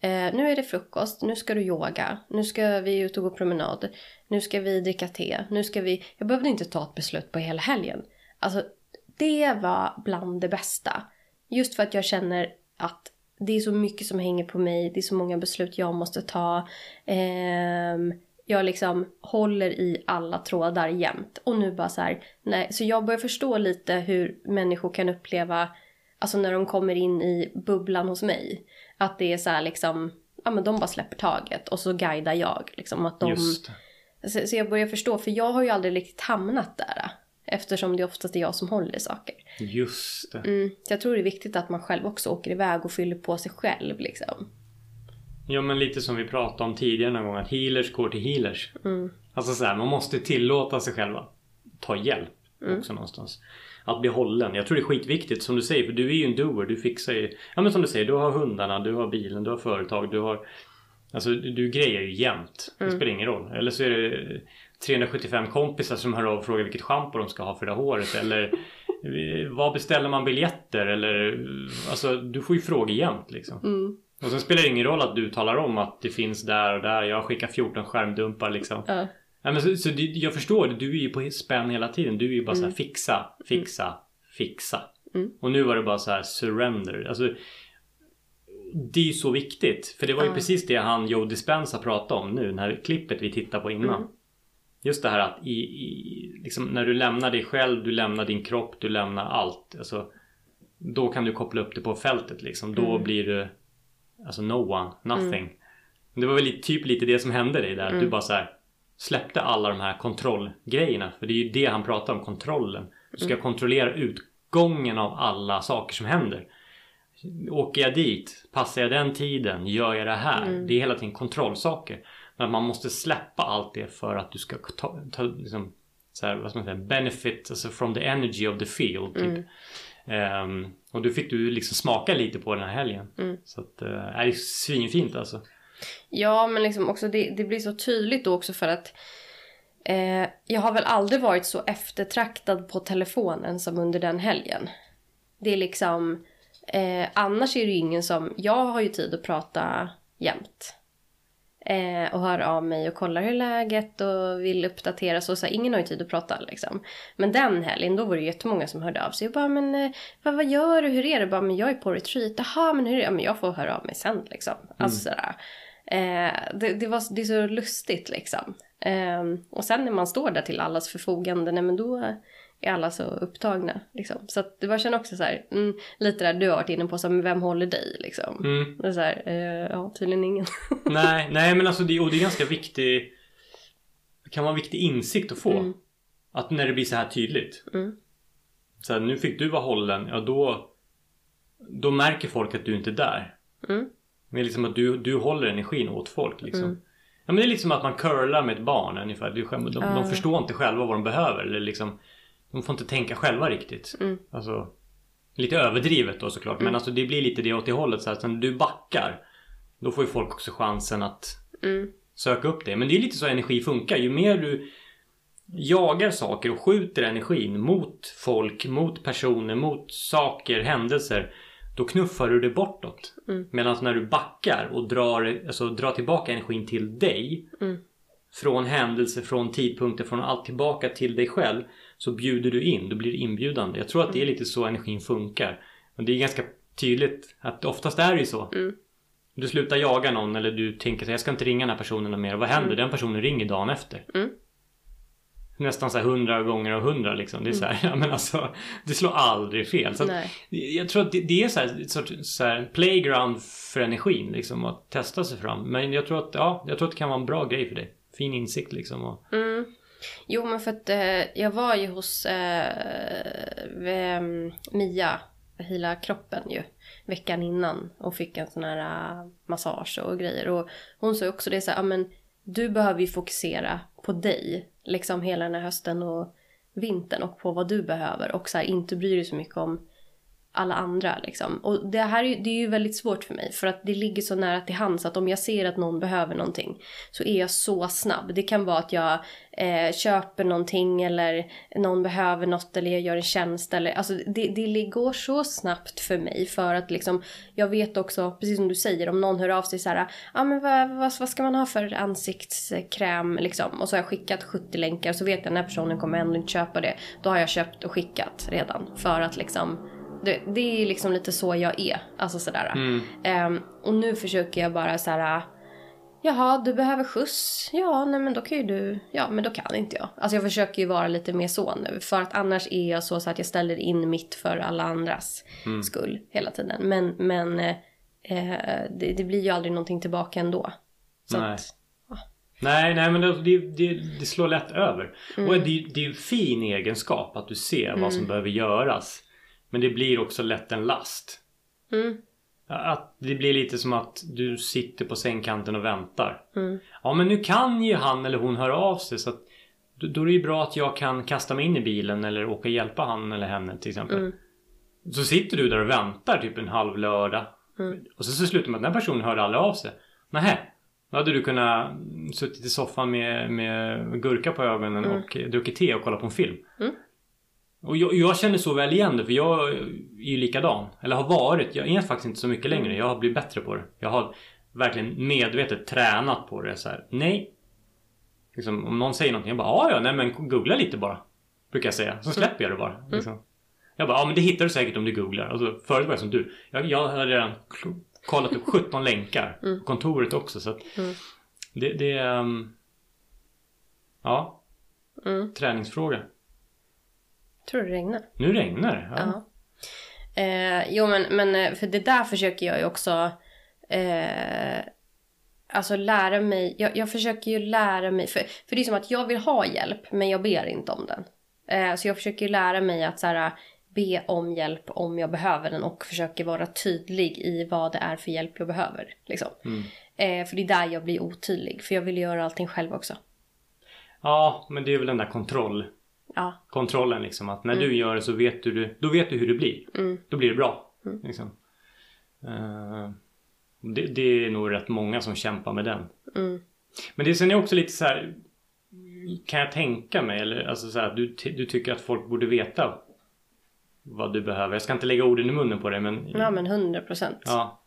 Speaker 2: eh, Nu är det frukost, nu ska du yoga, nu ska vi ut och gå promenad, nu ska vi dricka te, nu ska vi... Jag behövde inte ta ett beslut på hela helgen. Alltså, det var bland det bästa. Just för att jag känner att det är så mycket som hänger på mig, det är så många beslut jag måste ta. Ehm, jag liksom håller i alla trådar jämt. Och nu bara så här, nej. Så jag börjar förstå lite hur människor kan uppleva, alltså när de kommer in i bubblan hos mig. Att det är så här liksom, ja men de bara släpper taget och så guidar jag liksom att de... Så, så jag börjar förstå, för jag har ju aldrig riktigt hamnat där. Eftersom det oftast är jag som håller i saker.
Speaker 1: Just det.
Speaker 2: Mm, jag tror det är viktigt att man själv också åker iväg och fyller på sig själv liksom.
Speaker 1: Ja men lite som vi pratade om tidigare någon gång att healers går till healers.
Speaker 2: Mm.
Speaker 1: Alltså så här, man måste tillåta sig själva ta hjälp
Speaker 2: Mm.
Speaker 1: också någonstans. Att bli hållen. Jag tror det är skitviktigt som du säger för du är ju en doer. Du fixar ju. Ja men som du säger, du har hundarna, du har bilen, du har företag, du har Alltså du, grejer ju jämt. Det
Speaker 2: Mm.
Speaker 1: spelar ingen roll. Eller så är det 375 kompisar som hör av och frågar vilket schampo de ska ha för det här håret. Eller vad beställer man biljetter? Eller alltså du får ju frågor jämt liksom.
Speaker 2: Mm.
Speaker 1: Och sen spelar det ingen roll att du talar om att det finns där och där. Jag skickar 14 skärmdumpar liksom.
Speaker 2: Ja.
Speaker 1: Nej, men så, så det, jag förstår. Du är ju på spänn hela tiden. Du är ju bara så här fixa, fixa, fixa.
Speaker 2: Mm.
Speaker 1: Och nu var det bara så här surrender. Alltså, det är ju så viktigt. För det var ju
Speaker 2: Ja.
Speaker 1: precis det han Joe Dispenza pratade om nu. Det här klippet vi tittade på innan.
Speaker 2: Mm.
Speaker 1: Just det här att i, i, liksom, när du lämnar dig själv, du lämnar din kropp, du lämnar allt. Alltså, då kan du koppla upp det på fältet liksom. Då
Speaker 2: Mm.
Speaker 1: blir du Alltså no one, nothing. Det var väl typ lite det som hände dig där.
Speaker 2: Mm.
Speaker 1: du bara så här släppte alla de här kontrollgrejerna. För det är ju det han pratar om, kontrollen. Du ska kontrollera utgången av alla saker som händer. Åker jag dit? Passar jag den tiden? Gör jag det här?
Speaker 2: Mm.
Speaker 1: Det är hela tiden kontrollsaker. Men man måste släppa allt det för att du ska ta, ta liksom, så här, vad ska man säga, benefit alltså from the energy of the field. Typ.
Speaker 2: Mm.
Speaker 1: Ehm, och då fick du liksom smaka lite på den här helgen.
Speaker 2: Mm.
Speaker 1: Så att, uh, det är svinfint alltså.
Speaker 2: Ja, men liksom också det, det blir så tydligt då också för att eh, jag har väl aldrig varit så eftertraktad på telefonen som under den helgen. Det är liksom, eh, annars är det ju ingen som, jag har ju tid att prata jämt. Eh, och hör av mig och kollar hur läget och vill uppdatera så, så här, ingen har ju tid att prata liksom. Men den helgen då var det jättemånga som hörde av sig. Jag bara, men eh, vad, vad gör du? Hur är det? Bara, men jag är på retreat. Jaha, men hur är det? Ja, men jag får höra av mig sen liksom. Alltså sådär. Eh, det, det, var, det är så lustigt liksom. Eh, och sen när man står där till allas förfogande, nej men då är alla så upptagna. Liksom. Så att det var känner också så här, mm, lite där du har varit inne på, så här, men vem håller dig liksom?
Speaker 1: Mm.
Speaker 2: Det är så här, eh, ja tydligen ingen.
Speaker 1: nej, nej men alltså det, och det är ganska viktig kan vara en viktig insikt att få.
Speaker 2: Mm.
Speaker 1: Att när det blir så här tydligt.
Speaker 2: Mm.
Speaker 1: Så här, nu fick du vara hållen, ja då Då märker folk att du inte är där.
Speaker 2: Mm.
Speaker 1: Är liksom att du, du håller energin åt folk liksom.
Speaker 2: Mm.
Speaker 1: Ja men det är lite som att man curlar med ett barn ungefär. De, de, de förstår inte själva vad de behöver. Eller liksom, de får inte tänka själva riktigt.
Speaker 2: Mm.
Speaker 1: Alltså, lite överdrivet då såklart. Men alltså det blir lite det åt det hållet. Så här, så när du backar. Då får ju folk också chansen att
Speaker 2: Mm.
Speaker 1: söka upp det. Men det är lite så energi funkar. Ju mer du jagar saker och skjuter energin mot folk, mot personer, mot saker, händelser. Då knuffar du det bortåt.
Speaker 2: Mm.
Speaker 1: Medan när du backar och drar, alltså, drar tillbaka energin till dig.
Speaker 2: Mm.
Speaker 1: Från händelser, från tidpunkter, från allt tillbaka till dig själv. Så bjuder du in, då blir det inbjudande. Jag tror att det är lite så energin funkar. Och det är ganska tydligt att oftast är det ju så.
Speaker 2: Mm.
Speaker 1: Du slutar jaga någon eller du tänker att jag ska inte ringa den här personen mer. Vad händer? Den personen ringer dagen efter.
Speaker 2: Mm.
Speaker 1: nästan så här 100 gånger av 100 liksom. Det är så här, ja men alltså det slår aldrig fel. Så att, jag tror att det, det är så här, sorts så här playground för energin liksom att testa sig fram. Men jag tror att, ja, jag tror att det kan vara en bra grej för dig. Fin insikt liksom. Och,
Speaker 2: Mm. Jo, men för att eh, jag var ju hos eh, Mia, Hela kroppen ju, veckan innan och fick en sån här eh, massage och grejer. Och hon sa ju också det så här, ja men du behöver ju fokusera på dig, liksom hela den här hösten och vintern och på vad du behöver och så här, inte bry dig så mycket om alla andra liksom. Och det här är, ju- det är ju väldigt svårt för mig för att det ligger så nära till hands att om jag ser att någon behöver någonting så är jag så snabb. Det kan vara att jag eh, köper någonting eller någon behöver något eller jag gör en tjänst eller alltså det, det går så snabbt för mig för att liksom jag vet också, precis som du säger, om någon hör av sig så här, ja ah, men vad, vad, vad ska man ha för ansiktskräm liksom och så har jag skickat 70 länkar så vet jag den här personen kommer ändå inte köpa det. Då har jag köpt och skickat redan för att liksom det, det är liksom lite så jag är. Alltså sådär. Ehm, och nu försöker jag bara så här. Jaha, du behöver skjuts. Ja, nej men då kan ju du. Ja, men då kan inte jag. Alltså jag försöker ju vara lite mer så nu. För att annars är jag så, så att jag ställer in mitt för alla andras skull hela tiden. Men, men eh, det, det blir ju aldrig någonting tillbaka ändå. Så
Speaker 1: Nej.
Speaker 2: att,
Speaker 1: nej, nej men det, det, det, slår lätt över.
Speaker 2: Mm.
Speaker 1: Och det, det är en fin egenskap att du ser vad som behöver göras. Men det blir också lätt en last.
Speaker 2: mm,
Speaker 1: Att det blir lite som att du sitter på sängkanten och väntar.
Speaker 2: mm,
Speaker 1: Ja men nu kan ju han eller hon höra av sig så att då, då är det ju bra att jag kan kasta mig in i bilen eller åka och hjälpa han eller henne till exempel.
Speaker 2: Mm.
Speaker 1: Så sitter du där och väntar typ en halv lördag.
Speaker 2: Mm.
Speaker 1: Och så, så slutar med att den här personen hörde aldrig av sig. Nähä. Då hade du kunnat mm, suttit i soffan med, med gurka på ögonen och druckit te och kollat på en film.
Speaker 2: Mm.
Speaker 1: Och jag, jag känner så väl igen det för jag är ju likadan. Eller har varit. Jag är faktiskt inte så mycket längre. Jag har blivit bättre på det. Jag har verkligen medvetet tränat på det. Så här, nej. Liksom, om någon säger någonting. Jag bara ja nej men googla lite bara. Brukar jag säga. Så släpper jag det bara. Liksom. Jag bara ja men det hittar du säkert om du googlar. Alltså, förut var jag som du. Jag, jag hade redan kollat upp 17 länkar. På kontoret också. Så att
Speaker 2: Mm.
Speaker 1: det, det är... ehm, ja.
Speaker 2: mm.
Speaker 1: Träningsfråga.
Speaker 2: Tror det regnar?
Speaker 1: Nu regnar det. Ja.
Speaker 2: Ja. Eh, jo men, men eh, för det där försöker jag ju också eh, Alltså lära mig, jag, jag försöker ju lära mig, för, för det är som att jag vill ha hjälp men jag ber inte om den. Eh, så jag försöker ju lära mig att så här, be om hjälp om jag behöver den och försöker vara tydlig i vad det är för hjälp jag behöver. Liksom.
Speaker 1: Mm.
Speaker 2: Eh, för det är där jag blir otydlig, för jag vill göra allting själv också.
Speaker 1: ja, men det är väl den där kontroll...
Speaker 2: Ja,
Speaker 1: Kontrollen liksom. Att när du gör det så vet du, då vet du hur det blir.
Speaker 2: mm,
Speaker 1: Då blir det bra. Liksom. Eh, det, det är nog rätt många som kämpar med den.
Speaker 2: mm,
Speaker 1: Men det sen är också lite så här. Kan jag tänka mig eller alltså så här, du, du tycker att folk borde veta vad du behöver. Jag ska inte lägga orden i munnen på dig men
Speaker 2: ja men hundra procent.
Speaker 1: ja,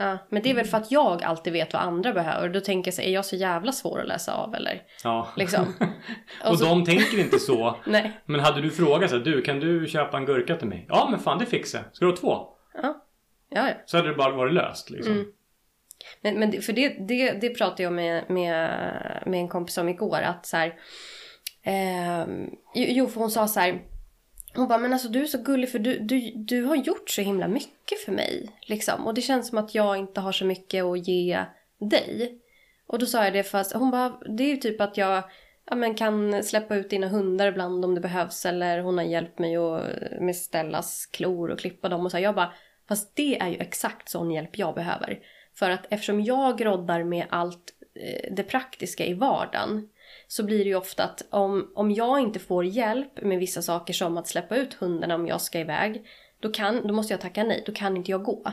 Speaker 2: Ja, men det är väl för att jag alltid vet vad andra behöver. Då tänker jag så, är jag så jävla svår att läsa av eller?
Speaker 1: ja.
Speaker 2: Liksom.
Speaker 1: och
Speaker 2: så-
Speaker 1: de tänker inte så.
Speaker 2: Nej.
Speaker 1: Men hade du frågat så här, du kan du köpa en gurka till mig? Ja men fan det fixar jag. Ska du ha två?
Speaker 2: Ja. Ja, ja.
Speaker 1: Så hade det bara varit löst liksom.
Speaker 2: Mm. Men, men för det, det, det pratade jag med, med, med en kompis om igår. Att så här, ehm, jo, för hon sa så här. Hon bara, men alltså du är så gullig för du, du, du har gjort så himla mycket för mig. Liksom. Och det känns som att jag inte har så mycket att ge dig. Och då sa jag det fast hon bara, det är ju typ att jag ja, men kan släppa ut dina hundar ibland om det behövs. Eller hon har hjälpt mig att, eh, med Stellas klor och klippa dem. Och så här, jag bara, fast det är ju exakt sån hjälp jag behöver. För att eftersom jag groddar med allt eh, det praktiska i vardagen så blir det ju ofta att om, om jag inte får hjälp med vissa saker som att släppa ut hundarna om jag ska iväg då, kan, då måste jag tacka nej, då kan inte jag gå.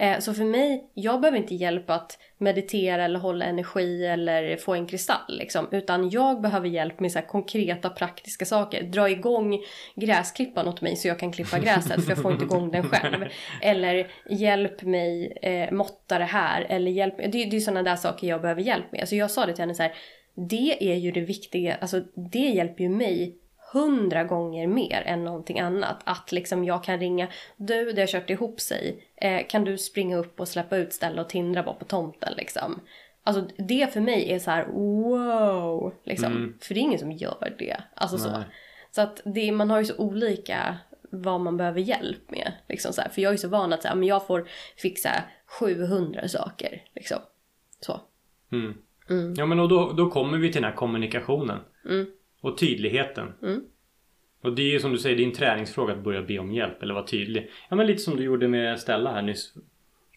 Speaker 2: Eh, så för mig, jag behöver inte hjälp att meditera eller hålla energi eller få en kristall liksom. Utan jag behöver hjälp med så här konkreta praktiska saker. Dra igång gräsklipparen åt mig så jag kan klippa gräset för jag får inte igång den själv. Eller hjälp mig eh, måtta det här. Eller hjälp Det, det är sådana där saker jag behöver hjälp med. Så jag sa det till henne så här. Det är ju det viktiga, alltså det hjälper ju mig hundra gånger mer än någonting annat. Att liksom jag kan ringa, du det har kört ihop sig, eh, kan du springa upp och släppa ut Stella och Tindra bara på tomten liksom. Alltså det för mig är så här wow. Liksom.
Speaker 1: Mm.
Speaker 2: För det är ingen som gör det. Alltså så.
Speaker 1: Nej.
Speaker 2: Så att det, man har ju så olika vad man behöver hjälp med. Liksom så här. För jag är så van att så här, men jag får fixa 700 saker. Liksom. Så.
Speaker 1: Mm.
Speaker 2: Mm.
Speaker 1: Ja men och då, då kommer vi till den här kommunikationen.
Speaker 2: Mm.
Speaker 1: Och tydligheten.
Speaker 2: Mm.
Speaker 1: Och det är ju som du säger, det är en träningsfråga att börja be om hjälp eller vara tydlig. Ja men lite som du gjorde med Stella här nyss.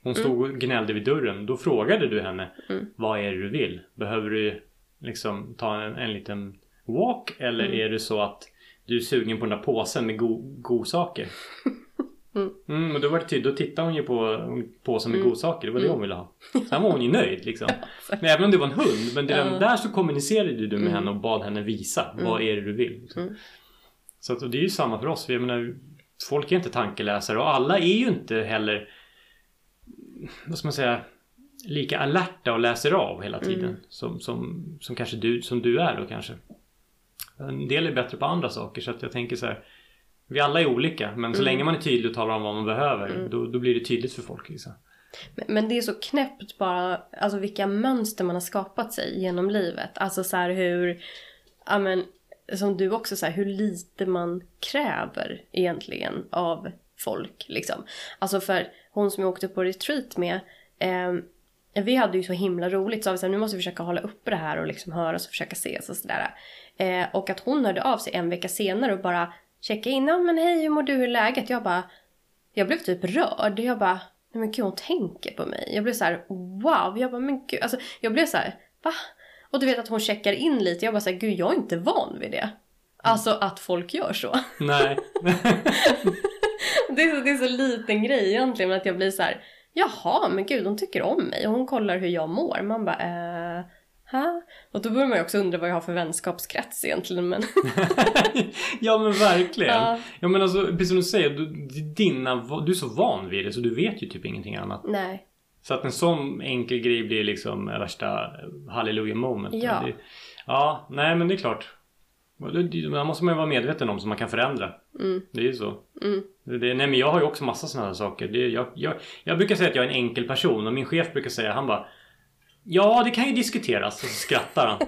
Speaker 1: Hon stod och gnällde vid dörren. Då frågade du henne.
Speaker 2: Mm.
Speaker 1: Vad är det du vill? Behöver du liksom ta en, en liten walk? Eller
Speaker 2: Mm.
Speaker 1: är det så att du är sugen på den där påsen med go- godsaker?
Speaker 2: Mm.
Speaker 1: Mm, och då var det tydligt. Då tittade hon ju på påsen med
Speaker 2: Mm.
Speaker 1: godsaker. Det var det hon ville ha. Sen var hon ju nöjd liksom. Men även om det var en hund. Men redan där så kommunicerade du med
Speaker 2: Mm.
Speaker 1: henne och bad henne visa. Vad är det du vill? Liksom.
Speaker 2: Mm.
Speaker 1: Så att, det är ju samma för oss. Jag menar, folk är inte tankeläsare och alla är ju inte heller vad ska man säga lika alerta och läser av hela tiden
Speaker 2: Mm.
Speaker 1: som, som, som kanske du, som du är då kanske. En del är bättre på andra saker så att jag tänker så här. Vi alla är olika men så
Speaker 2: Mm.
Speaker 1: länge man är tydlig och talar om vad man behöver
Speaker 2: Mm.
Speaker 1: då, då blir det tydligt för folk. Liksom.
Speaker 2: Men, men det är så knäppt bara, alltså vilka mönster man har skapat sig genom livet. Alltså så hur, ja men som du också säger, hur lite man kräver egentligen av folk liksom. Alltså för hon som jag åkte på retreat med, eh, vi hade ju så himla roligt så vi sa nu måste vi försöka hålla uppe det här och liksom höras och försöka ses och sådär. Eh, och att hon hörde av sig en vecka senare och bara checka in, ja men hej hur mår du, hur är läget? Jag bara, jag blev typ rörd. Jag bara, nej men gud hon tänker på mig. Jag blev så här, wow. Jag bara, men gud. Alltså, jag blev så här, va? Och du vet att hon checkar in lite. Jag bara så här, gud jag är inte van vid det. Alltså att folk gör så.
Speaker 1: Nej.
Speaker 2: Det är så, det är så liten grej egentligen. Men att jag blir så här, jaha men gud hon tycker om mig. Och hon kollar hur jag mår. Man bara, eh, ha? Och då börjar man ju också undra vad jag har för vänskapskrets egentligen. Men
Speaker 1: ja men verkligen.
Speaker 2: Ja.
Speaker 1: Ja. men alltså precis som du säger, du, dina, du är så van vid det så du vet ju typ ingenting annat.
Speaker 2: nej.
Speaker 1: Så att en sån enkel grej blir liksom värsta halleluja moment.
Speaker 2: Ja.
Speaker 1: Det, ja, nej men det är klart. Det, måste man ju vara medveten om så man kan förändra.
Speaker 2: Mm,
Speaker 1: Det är ju så.
Speaker 2: mm,
Speaker 1: det, nej men jag har ju också massa sådana här saker. Det, jag, jag, jag brukar säga att jag är en enkel person och min chef brukar säga, han bara Ja, det kan ju diskuteras. Och så skrattar han.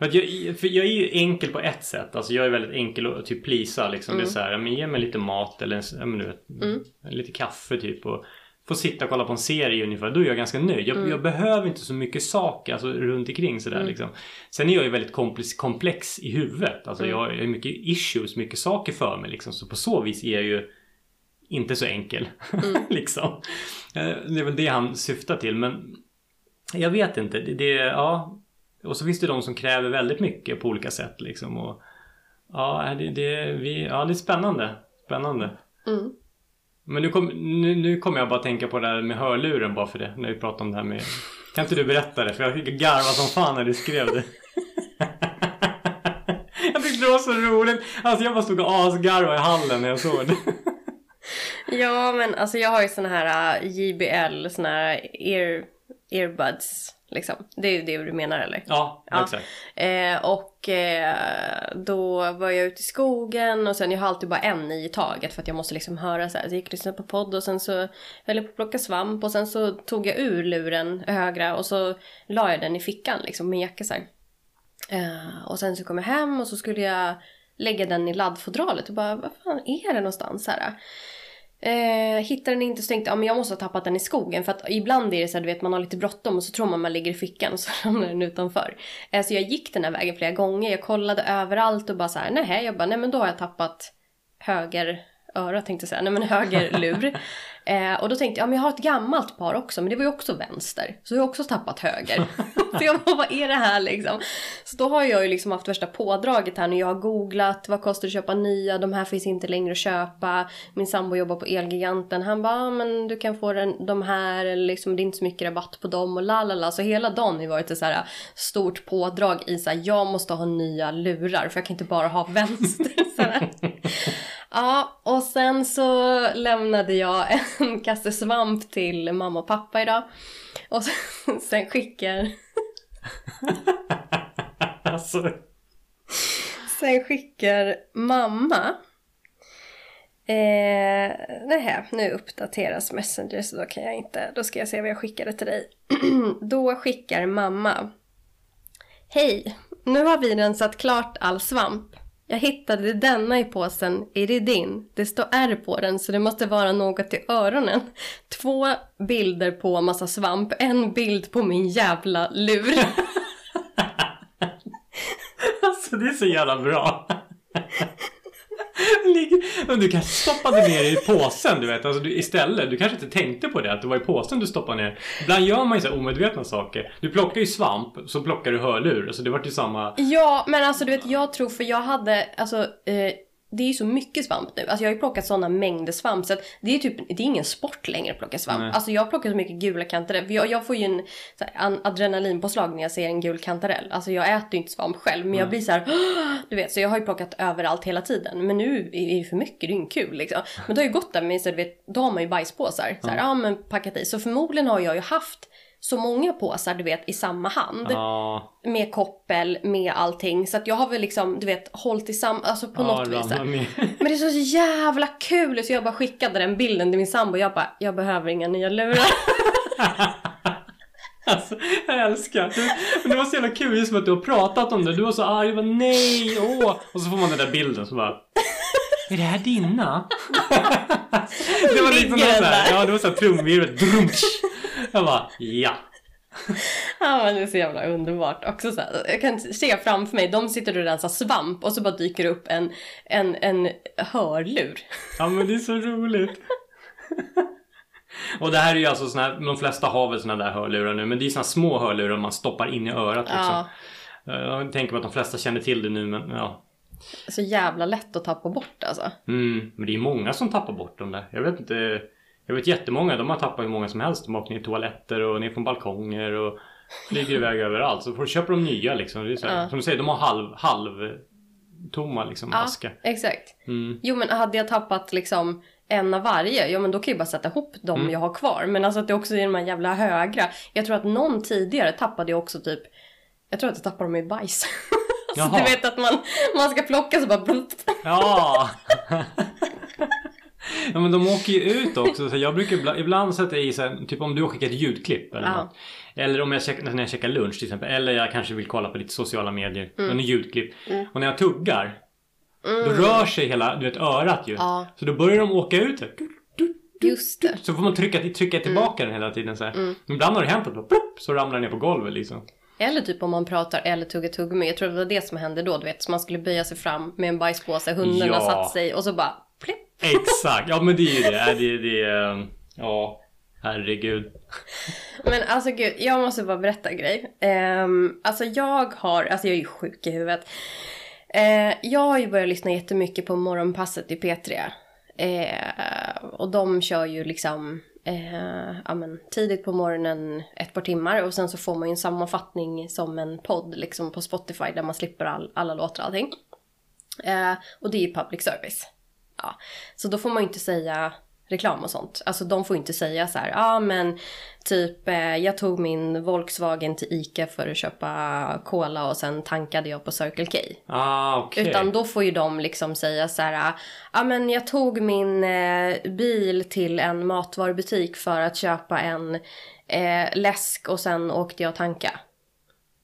Speaker 1: för, jag, för jag är ju enkel på ett sätt. Alltså jag är väldigt enkel att typ plisa liksom. Det är så här, men ge mig lite mat eller en, men
Speaker 2: Mm.
Speaker 1: lite kaffe typ. Och få sitta och kolla på en serie ungefär. Då är jag ganska nöjd. Jag,
Speaker 2: Mm.
Speaker 1: jag behöver inte så mycket saker alltså, runt omkring sådär
Speaker 2: Mm.
Speaker 1: liksom. Sen är jag ju väldigt komplex, komplex i huvudet. Alltså
Speaker 2: Mm.
Speaker 1: jag har mycket issues, mycket saker för mig liksom. Så på så vis är jag ju inte så enkel.
Speaker 2: Mm.
Speaker 1: liksom. Eh, Det är väl det han syftar till. Men jag vet inte. Det, det, ja. Och så finns det de som kräver väldigt mycket på olika sätt liksom. Och, ja, det, det, vi, ja, det är spännande. Spännande.
Speaker 2: mm.
Speaker 1: Men nu, kom, nu, nu kommer jag bara tänka på det här med hörluren bara för det. När vi pratar om det här med... Kan inte du berätta det? För jag garvade som fan när du skrev det. jag tyckte det var så roligt. Alltså jag bara stod och asgarvade i hallen när jag såg det.
Speaker 2: Ja, men alltså jag har ju såna här uh, JBL, såna här ear, earbuds. Liksom. Det är ju det du menar eller?
Speaker 1: Ja,
Speaker 2: Ja.
Speaker 1: exakt.
Speaker 2: Eh, och eh, då var jag ute i skogen och sen jag har alltid bara en i taget för att jag måste liksom höra så här. Så jag gick och lyssnade på podd och sen så höll jag på att plocka svamp och sen så tog jag ur luren högra och så la jag den i fickan liksom med jacka så. Eh, och sen så kom jag hem och så skulle jag lägga den i laddfodralet och bara vad fan är det någonstans här? Eh, hittade den inte så tänkte jag ah, men jag måste ha tappat den i skogen. För att ibland är det så här, du vet man har lite bråttom och så tror man man ligger i fickan och så ramlar den utanför. Eh, så jag gick den här vägen flera gånger, jag kollade överallt och bara så här, nej jag bara nej men då har jag tappat höger öra tänkte jag säga, nej men höger lur. Eh, och då tänkte jag, ja men jag har ett gammalt par också, men det var ju också vänster. Så jag har också tappat höger. så jag bara, vad är det här liksom? Så då har jag ju liksom haft värsta pådraget här nu. Jag har googlat, vad kostar det att köpa nya? De här finns inte längre att köpa. Min sambo jobbar på Elgiganten. Han bara, ja men du kan få den, de här, eller liksom det är inte så mycket rabatt på dem och lalala. Så hela dagen har ju varit ett så här stort pådrag i så här, jag måste ha nya lurar för jag kan inte bara ha vänster. Så här. Ja, och sen så lämnade jag en kasse svamp till mamma och pappa idag. Och sen, sen skickar,
Speaker 1: alltså,
Speaker 2: sen skickar mamma Eh, nej, nu uppdateras Messenger så då kan jag inte. Då ska jag se vad jag skickade till dig. då skickar mamma. Hej! Nu har vi rensat klart all svamp. Jag hittade denna i påsen. Är det din? Det står R på den så det måste vara något i öronen. Två bilder på massa svamp. En bild på min jävla lur.
Speaker 1: Alltså det är så jävla bra. Ligger- Men du kanske stoppade ner i påsen du vet. Alltså du, istället. Du kanske inte tänkte på det. Att det var i påsen du stoppade ner. Ibland gör man ju så här omedvetna saker. Du plockar ju svamp. Så plockar du hörlur. Alltså det vart ju samma.
Speaker 2: Ja, men alltså du vet, jag tror för jag hade, alltså, eh, det är ju så mycket svamp nu. Alltså jag har ju plockat sådana mängder svamp så det är typ, det är ingen sport längre att plocka svamp.
Speaker 1: Nej.
Speaker 2: Alltså jag plockar så mycket gula kantareller. För jag, jag får ju en så här, an- adrenalinpåslag när jag ser en gul kantarell. Alltså jag äter ju inte svamp själv men jag blir så här, du vet, så jag har ju plockat överallt hela tiden. Men nu är det för mycket, det är ju inte kul liksom. Men då har ju gått där med, så du vet, då har man ju bajspåsar. Så här, ja men packat i. Så förmodligen har jag ju haft så många påsar, du vet, i samma hand
Speaker 1: Ja.
Speaker 2: med koppel, med allting. Så att jag har väl liksom, du vet, hållit tillsammans, alltså på
Speaker 1: ja,
Speaker 2: något vis. Men det är så jävla kul! Så jag bara skickade den bilden till min sambo. Jag bara, jag behöver inga nya lurar.
Speaker 1: Alltså, jag älskar. Du, men det var så jävla kul just med att du har pratat om det. Du var så arg. Jag bara nej, åh. Och så får man den där bilden så bara. Är det här dina? det var liksom
Speaker 2: Ligger
Speaker 1: någon
Speaker 2: den
Speaker 1: så här,
Speaker 2: där?
Speaker 1: ja det var såhär trumvirvel. Jag bara ja.
Speaker 2: ja men det är så jävla underbart. Också så här, jag kan se framför mig, de sitter och rensar svamp och så bara dyker det upp en, en, en hörlur.
Speaker 1: Ja men det är så roligt. Och det här är ju alltså såna här, de flesta har väl såna där hörlurar nu men det är såna små hörlurar man stoppar in i örat liksom.
Speaker 2: Ja,
Speaker 1: Jag tänker mig att de flesta känner till det nu men ja.
Speaker 2: så jävla lätt att tappa bort alltså.
Speaker 1: Mm, men det är många som tappar bort dem där. Jag vet inte. Jag vet jättemånga. De har tappat hur många som helst. De åker ner i toaletter och ner från balkonger och flyger iväg överallt. Så får köpa de nya liksom. Det är så här,
Speaker 2: Ja.
Speaker 1: Som du säger, de har halv, halv tomma liksom
Speaker 2: Ja,
Speaker 1: aska.
Speaker 2: exakt.
Speaker 1: Mm.
Speaker 2: Jo men hade jag tappat liksom en av varje, ja men då kan jag bara sätta ihop dem
Speaker 1: Mm.
Speaker 2: jag har kvar. Men alltså att det också är de här jävla högra. Jag tror att någon tidigare tappade jag också typ, jag tror att jag tappade dem i bajs. så
Speaker 1: Jaha.
Speaker 2: du vet att man, man ska plocka så bara.
Speaker 1: Ja! ja men de åker ju ut också. Så jag brukar ibland, ibland sätta i så här, typ om du har skickat ett ljudklipp eller
Speaker 2: Ja.
Speaker 1: något. Eller om jag checkar, när jag checkar lunch till exempel. Eller jag kanske vill kolla på lite sociala medier.
Speaker 2: Mm.
Speaker 1: En ljudklipp. Och när jag tuggar. Då rör sig hela du vet, örat ju.
Speaker 2: Ja.
Speaker 1: Så då börjar de åka ut. så.
Speaker 2: Just det.
Speaker 1: Så får man trycka, trycka tillbaka
Speaker 2: Mm.
Speaker 1: den hela tiden så här. Men Ibland har det hänt att bara, plopp, så ramlar den ner på golvet liksom.
Speaker 2: Eller typ om man pratar eller tuggar tuggummi. Jag tror det var det som hände då, du vet. Så man skulle böja sig fram med en bajspåse, hunden har
Speaker 1: Ja.
Speaker 2: satt sig och så bara.
Speaker 1: Exakt, ja men det är ju det. Äh, det, det är, ja, herregud.
Speaker 2: Men alltså gud, jag måste bara berätta en grej. Um, alltså jag har, alltså jag är ju sjuk i huvudet. Uh, jag har ju börjat lyssna jättemycket på morgonpasset i P3. Uh, eh, och de kör ju liksom eh, ja, men, tidigt på morgonen ett par timmar och sen så får man ju en sammanfattning som en podd liksom på Spotify där man slipper all, alla låtar och allting. Eh, och det är ju public service. Ja. Så då får man ju inte säga reklam och sånt. Alltså de får inte säga så här, ja ah, men typ eh, jag tog min Volkswagen till ICA för att köpa cola och sen tankade jag på Circle K.
Speaker 1: Ah, okej.
Speaker 2: Utan då får ju de liksom säga så här, ja ah, men jag tog min eh, bil till en matvarubutik för att köpa en eh, läsk och sen åkte jag och tanka.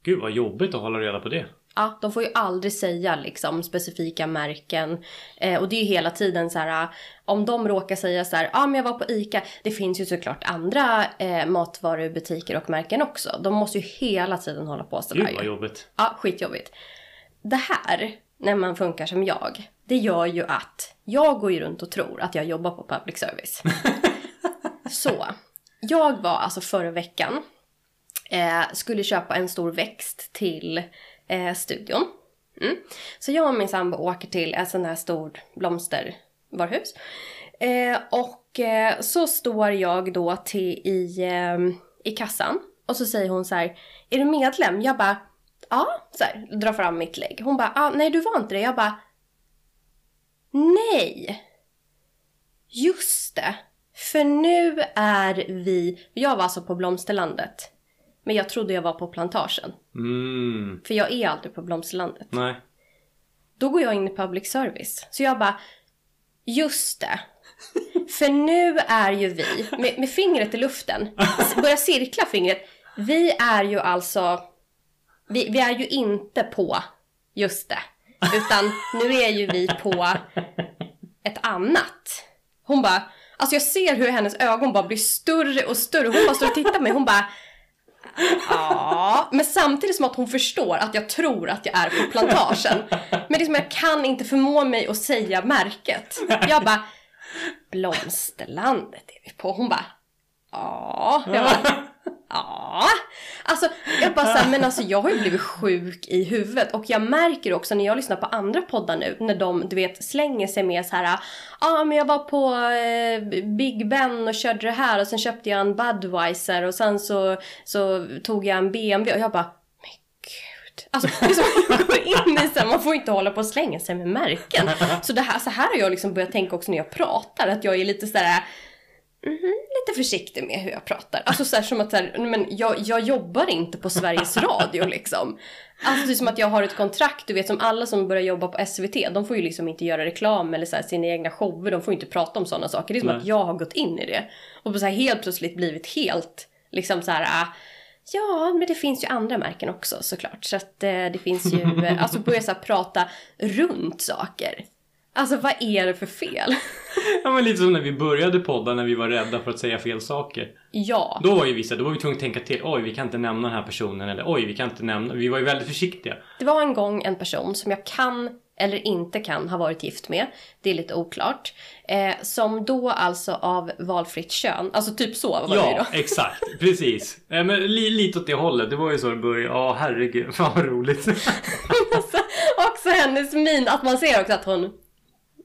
Speaker 1: Gud vad jobbigt att hålla reda på det.
Speaker 2: Ja, de får ju aldrig säga liksom specifika märken. Eh, och det är ju hela tiden så här, om de råkar säga så här, ja ah, men jag var på ICA. Det finns ju såklart andra eh, matvarubutiker och märken också. De måste ju hela tiden hålla på sådär
Speaker 1: Gud vad jobbigt.
Speaker 2: Ja, skitjobbigt. Det här, när man funkar som jag, det gör ju att jag går ju runt och tror att jag jobbar på public service. Så, jag var alltså förra veckan, eh, skulle köpa en stor växt till eh, studion. Mm. Så jag och min sambo åker till en sån här stor blomstervaruhus. Eh, och eh, så står jag då till, i, eh, i kassan och så säger hon så här, är du medlem? Jag bara, ja, så här, drar fram mitt lägg. Hon bara, ah, nej du var inte det. Jag bara, nej. Just det. För nu är vi, jag var alltså på Blomsterlandet. Men jag trodde jag var på plantagen.
Speaker 1: Mm,
Speaker 2: För jag är aldrig på Blomsterlandet.
Speaker 1: nej.
Speaker 2: Då går jag in i public service. Så jag bara, Just det. För nu är ju vi, med, med fingret i luften, börjar cirkla fingret. Vi är ju alltså, vi, vi är ju inte på just det. Utan nu är ju vi på ett annat. Hon bara, alltså jag ser hur hennes ögon bara blir större och större. Hon bara står och tittar på mig. Hon bara, ja. Men samtidigt som att hon förstår att jag tror att jag är på plantagen. Men liksom jag kan inte förmå mig att säga märket. Jag bara, Blomsterlandet är vi på. Hon bara, ja. Jag bara, Ja, alltså jag bara såhär, men alltså jag har ju blivit sjuk i huvudet och jag märker också när jag lyssnar på andra poddar nu när de du vet slänger sig med så här, ja ah, men jag var på eh, Big Ben och körde det här och sen köpte jag en Budweiser och sen så, så tog jag en BMW och jag bara men gud. Alltså liksom, jag går in i så här, man får inte hålla på och slänga sig med märken. Så det här, så här har jag liksom börjat tänka också när jag pratar att jag är lite sådär Mm lite försiktig med hur jag pratar. Alltså så här, som att så här, men jag, jag jobbar inte på Sveriges Radio liksom. Alltså det är som att jag har ett kontrakt, du vet som alla som börjar jobba på SVT, de får ju liksom inte göra reklam eller så här, sina egna shower, de får inte prata om sådana saker. Det är som Nej. att jag har gått in i det. Och så här, helt plötsligt blivit helt, liksom så här, ah, Ja, men det finns ju andra märken också såklart. Så att eh, det finns ju, eh, alltså börja så här, prata runt saker. Alltså vad är det för fel?
Speaker 1: ja men lite som när vi började podda när vi var rädda för att säga fel saker.
Speaker 2: Ja.
Speaker 1: Då var ju vissa, då var vi tvungna att tänka till. Oj, vi kan inte nämna den här personen. Eller oj, vi kan inte nämna. Vi var ju väldigt försiktiga.
Speaker 2: Det var en gång en person som jag kan eller inte kan ha varit gift med. Det är lite oklart. Eh, som då alltså av valfritt kön, alltså typ så var
Speaker 1: ja,
Speaker 2: det ju då.
Speaker 1: Ja, exakt. Precis. Eh, men li, lite åt det hållet. Det var ju så det började. Ja, herregud. Fan vad roligt.
Speaker 2: alltså, också hennes min, att man ser också att hon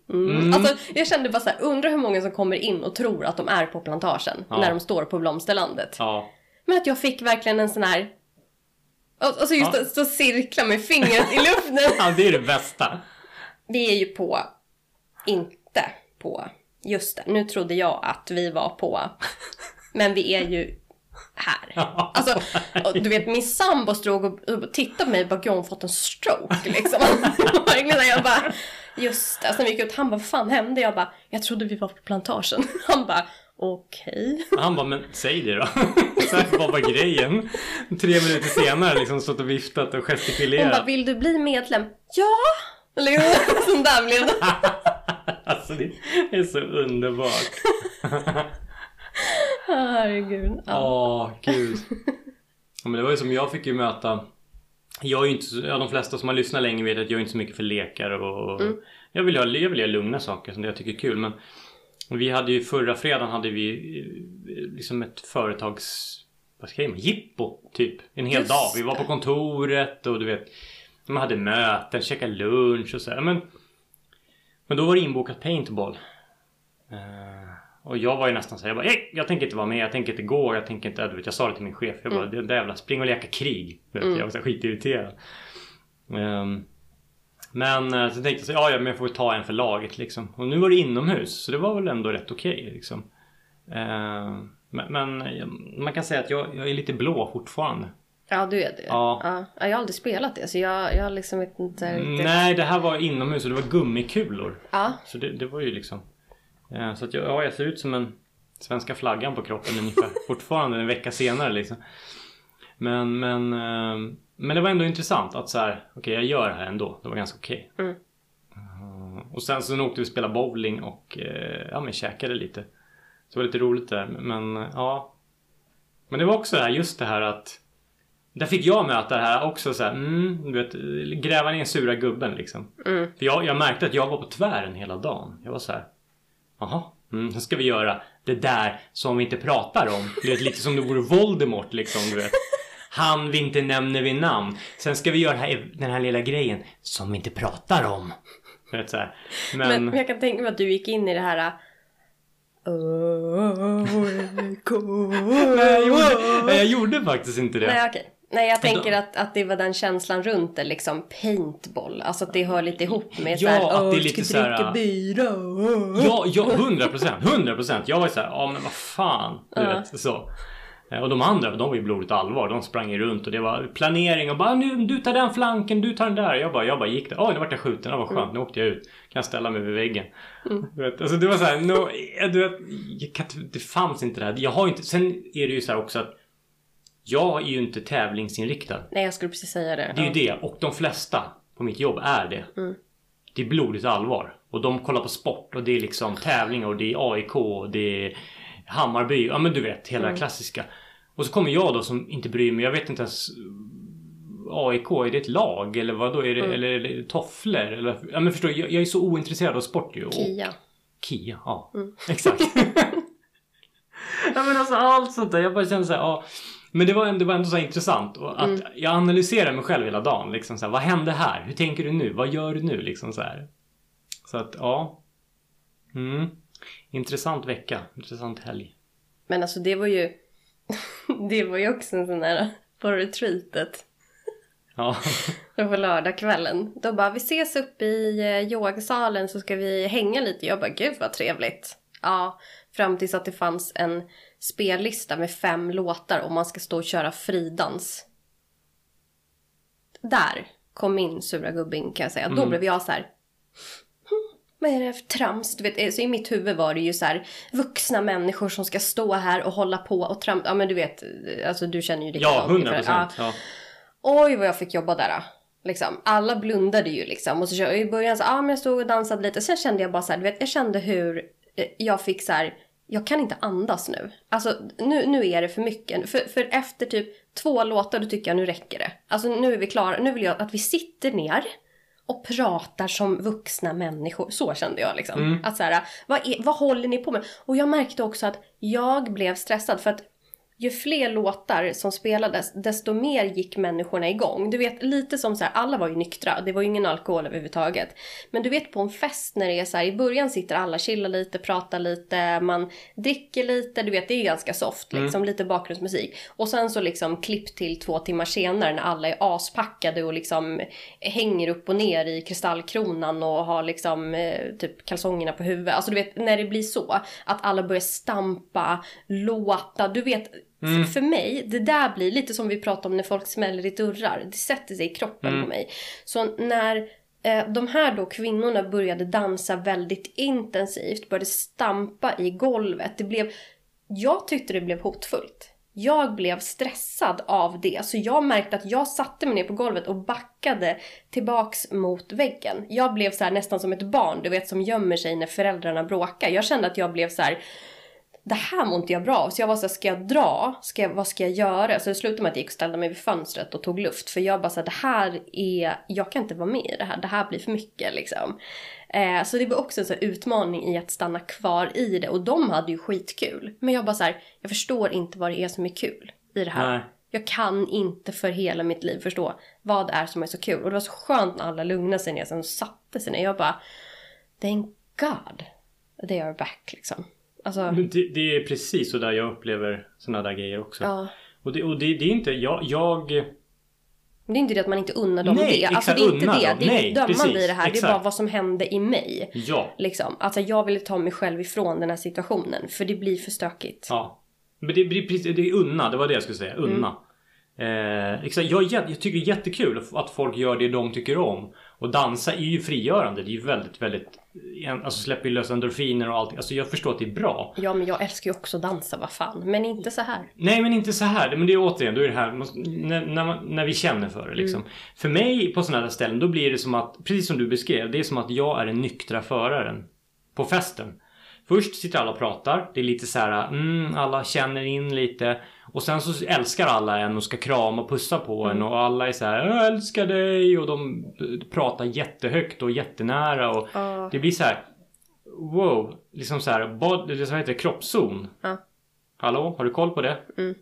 Speaker 2: Mm. Mm. Alltså, jag kände bara så här, undrar hur många som kommer in och tror att de är på plantagen ja. när de står på blomsterlandet.
Speaker 1: Ja.
Speaker 2: Men att jag fick verkligen en sån här... Alltså just ja. att stå cirkla med fingret i luften.
Speaker 1: ja, det är det bästa.
Speaker 2: Vi är ju på, inte på, just det, nu trodde jag att vi var på, men vi är ju här. Alltså, du vet min sambo stod och tittade på mig och bara, hon fått en stroke liksom. jag bara, just det. Sen gick jag ut, han bara, vad fan hände? Jag bara, jag trodde vi var på plantagen. Han bara, okej.
Speaker 1: Okay. Han bara, men säg det då. Så här, vad var grejen? Tre minuter senare liksom stått och viftat och gestikulerat. Hon bara,
Speaker 2: vill du bli medlem? Ja! Liksom, sån där blev det.
Speaker 1: alltså det är så underbart.
Speaker 2: Herregud.
Speaker 1: Ja, oh, gud. Ja, men det var ju som jag fick ju möta jag är ju inte, ja, de flesta som har lyssnat länge vet att jag är inte så mycket för lekar och mm. jag, vill ha, jag vill ha lugna saker som jag tycker är kul men vi hade ju förra fredagen hade vi eh, liksom ett företags vad ska jag säga, jippo typ en hel Just dag. Vi var på kontoret och du vet man hade möten, käkade lunch och så här. Men, men då var det inbokat paintball. Uh, och jag var ju nästan såhär, jag bara, jag tänker inte vara med, jag tänker inte gå, jag tänker inte, du vet, jag sa det till min chef. Jag bara, mm. det där jävla, spring och leka krig. Vet, mm. Jag var så skitirriterad. Um, men eh, så tänkte jag så, ja, ja men jag får ta en för laget liksom. Och nu var det inomhus, så det var väl ändå rätt okej okay, liksom. Uh, men, men, man kan säga att jag, jag, är lite blå fortfarande.
Speaker 2: Ja, du är det? Ja. ja. Jag har aldrig spelat det, så jag, jag liksom vet inte
Speaker 1: riktigt. Nej, det här var inomhus och det var gummikulor.
Speaker 2: Ja.
Speaker 1: Så det, det var ju liksom... Så att jag, ja, jag ser ut som en svenska flaggan på kroppen ungefär. Fortfarande en vecka senare liksom. Men, men, eh, men det var ändå intressant att så här, okej okay, jag gör det här ändå. Det var ganska okej. Okay. Mm. Eh, och sen så åkte vi och spelade bowling och eh, ja men käkade lite. Så det var lite roligt där. Men ja. Men det var också det här, just det här att där fick jag möta det här också så här, mm, du vet, gräva ner sura gubben liksom. Mm. För jag, jag märkte att jag var på tvären hela dagen. Jag var så här, Jaha, mm, så ska vi göra det där som vi inte pratar om. Du vet, lite som det vore Voldemort liksom, du vet. Han vi inte nämner vid namn. Sen ska vi göra här, den här lilla grejen som vi inte pratar om. Vet, så här.
Speaker 2: Men... Men jag kan tänka mig att du gick in i det här
Speaker 1: Nej, jag gjorde, jag gjorde faktiskt inte det.
Speaker 2: Nej, okej. Nej jag tänker att, att det var den känslan runt det liksom paintball. Alltså att det hör lite ihop med
Speaker 1: ja,
Speaker 2: såhär,
Speaker 1: att det är lite ska dricka
Speaker 2: bira.
Speaker 1: Ja, ja, hundra procent, hundra procent. Jag var såhär, ja men vad fan. Du uh. vet, så. Eh, Och de andra, de var ju blodigt allvar. De sprang ju runt och det var planering och bara nu, du tar den flanken, du tar den där. Jag bara, jag bara gick där. Oj, nu vart jag skjuten. Det var skönt. Nu åkte jag ut. Kan jag ställa mig vid väggen. Du vet, alltså det var så här, no, du vet, jag det fanns inte det här. Jag har ju inte, sen är det ju så här också att jag är ju inte tävlingsinriktad.
Speaker 2: Nej, jag skulle precis säga det.
Speaker 1: Det är ju det. Och de flesta på mitt jobb är det. Det är blodigt allvar. Och de kollar på sport och det är liksom tävlingar och det är AIK och det är Hammarby. Ja men du vet, hela det klassiska. Och så kommer jag då som inte bryr mig. Jag vet inte ens AIK, är det ett lag eller vad då? Är det, eller är det tofflor? Eller, ja men förstår jag, jag är så ointresserad av sport ju. Och-
Speaker 2: Kia.
Speaker 1: Kia, ja. Exakt. ja men alltså allt sånt där. Jag bara känner såhär, ja. Men det var, ändå- det var ändå så intressant. Och att jag analyserar mig själv hela dagen. Liksom så här, vad hände här? Hur tänker du nu? Vad gör du nu? Liksom så här. Så att, ja. Mm. Intressant vecka. Intressant helg.
Speaker 2: Men alltså det var ju... det var ju också en sån här... På retreatet.
Speaker 1: Ja.
Speaker 2: Och på lördagskvällen. Då bara, vi ses uppe i eh, yogasalen så ska vi hänga lite. Jag bara, gud vad trevligt. Ja, fram tills att det fanns en spellista med fem låtar och man ska stå och köra fridans. Där kom min sura gubbing kan jag säga. Då blev jag så här. "Hmm, Vad är det för trams? Du vet, eh, så I mitt huvud var det ju så här vuxna människor som ska stå här och hålla på och trampa. Ja men du vet, eh, alltså du känner ju
Speaker 1: Ja,
Speaker 2: likadant
Speaker 1: hundra
Speaker 2: ungefär.
Speaker 1: procent. Ja.
Speaker 2: Oj vad jag fick jobba där. Liksom. Alla blundade ju liksom. Och så kö- i början så, ah, men jag stod och dansade lite. Sen kände jag bara så här, du vet, jag kände hur eh, jag fick så här, jag kan inte andas nu. Alltså nu, nu är det för mycket. För, för efter typ två låtar då tycker jag nu räcker det. Alltså nu är vi klara. Nu vill jag att vi sitter ner och pratar som vuxna människor. Så kände jag liksom. Att så här, vad, är, vad håller ni på med? Och jag märkte också att jag blev stressad för att ju fler låtar som spelades, desto mer gick människorna igång. Du vet, lite som så här, alla var ju nyktra, det var ju ingen alkohol överhuvudtaget. Men du vet på en fest när det är så här, i början sitter alla, chillar lite, pratar lite, man dricker lite, du vet det är ganska soft liksom, lite bakgrundsmusik. Och sen så liksom klipp till två timmar senare när alla är aspackade och liksom hänger upp och ner i kristallkronan och har liksom eh, typ kalsongerna på huvudet. Alltså du vet när det blir så, att alla börjar stampa, låta, du vet för, för mig, det där blir lite som vi pratade om när folk smäller i dörrar. Det sätter sig i kroppen på mig. Så när eh, de här då kvinnorna började dansa väldigt intensivt, började stampa i golvet. Det blev, jag tyckte det blev hotfullt. Jag blev stressad av det, så jag märkte att jag satte mig ner på golvet och backade tillbaks mot väggen. Jag blev så här nästan som ett barn, du vet som gömmer sig när föräldrarna bråkar. Jag kände att jag blev så här det här mår inte jag bra av. Så jag var så här, ska jag dra? Ska jag, vad ska jag göra? Så det slutade med att jag gick och ställde mig vid fönstret och tog luft. För jag bara så här, det här är, jag kan inte vara med i det här. Det här blir för mycket liksom. Eh, så det var också en så utmaning i att stanna kvar i det. Och de hade ju skitkul. Men jag bara så här, jag förstår inte vad det är som är kul i det här.
Speaker 1: Nej.
Speaker 2: Jag kan inte för hela mitt liv förstå vad det är som är så kul. Och det var så skönt när alla lugnade sig ner sen och satte sig ner. Jag bara, thank God they are back liksom. Alltså,
Speaker 1: Det, det är precis så där jag upplever såna där grejer också.
Speaker 2: ja.
Speaker 1: Och, det, och det, det är inte, jag, jag
Speaker 2: Men det är inte det att man inte unnar dem
Speaker 1: Nej,
Speaker 2: det. Alltså
Speaker 1: exakt,
Speaker 2: det är inte det.
Speaker 1: dem.
Speaker 2: Det är
Speaker 1: Nej,
Speaker 2: inget dömande
Speaker 1: precis,
Speaker 2: i det här. Det är
Speaker 1: exakt.
Speaker 2: bara vad som hände i mig.
Speaker 1: ja.
Speaker 2: Liksom. Alltså jag ville ta mig själv ifrån den här situationen. För det blir för stökigt.
Speaker 1: Ja. Men det, det, det, är unna, det var det jag skulle säga. Unna. Eh, exakt, jag, jag tycker det är jättekul att folk gör det de tycker om. Och dansa är ju frigörande. Det är ju väldigt, väldigt... Alltså släpper ju lös endorfiner och allting. Alltså jag förstår att det är bra.
Speaker 2: Ja men jag älskar ju också att dansa, vad fan. Men inte så här.
Speaker 1: Nej men inte så här. Men det är återigen, då är det här när, när, när vi känner för det liksom. För mig på sådana här ställen då blir det som att, precis som du beskrev, det är som att jag är den nyktra föraren. På festen. Först sitter alla och pratar. Det är lite så här, mm, alla känner in lite. Och sen så älskar alla en och ska krama och pussa på en och alla är så här, jag älskar dig och de pratar jättehögt och jättenära och
Speaker 2: Ja.
Speaker 1: det blir så här, wow, liksom så här, bod, så heter det, kroppszon.
Speaker 2: Ja.
Speaker 1: Hallå, har du koll på det?
Speaker 2: Mm.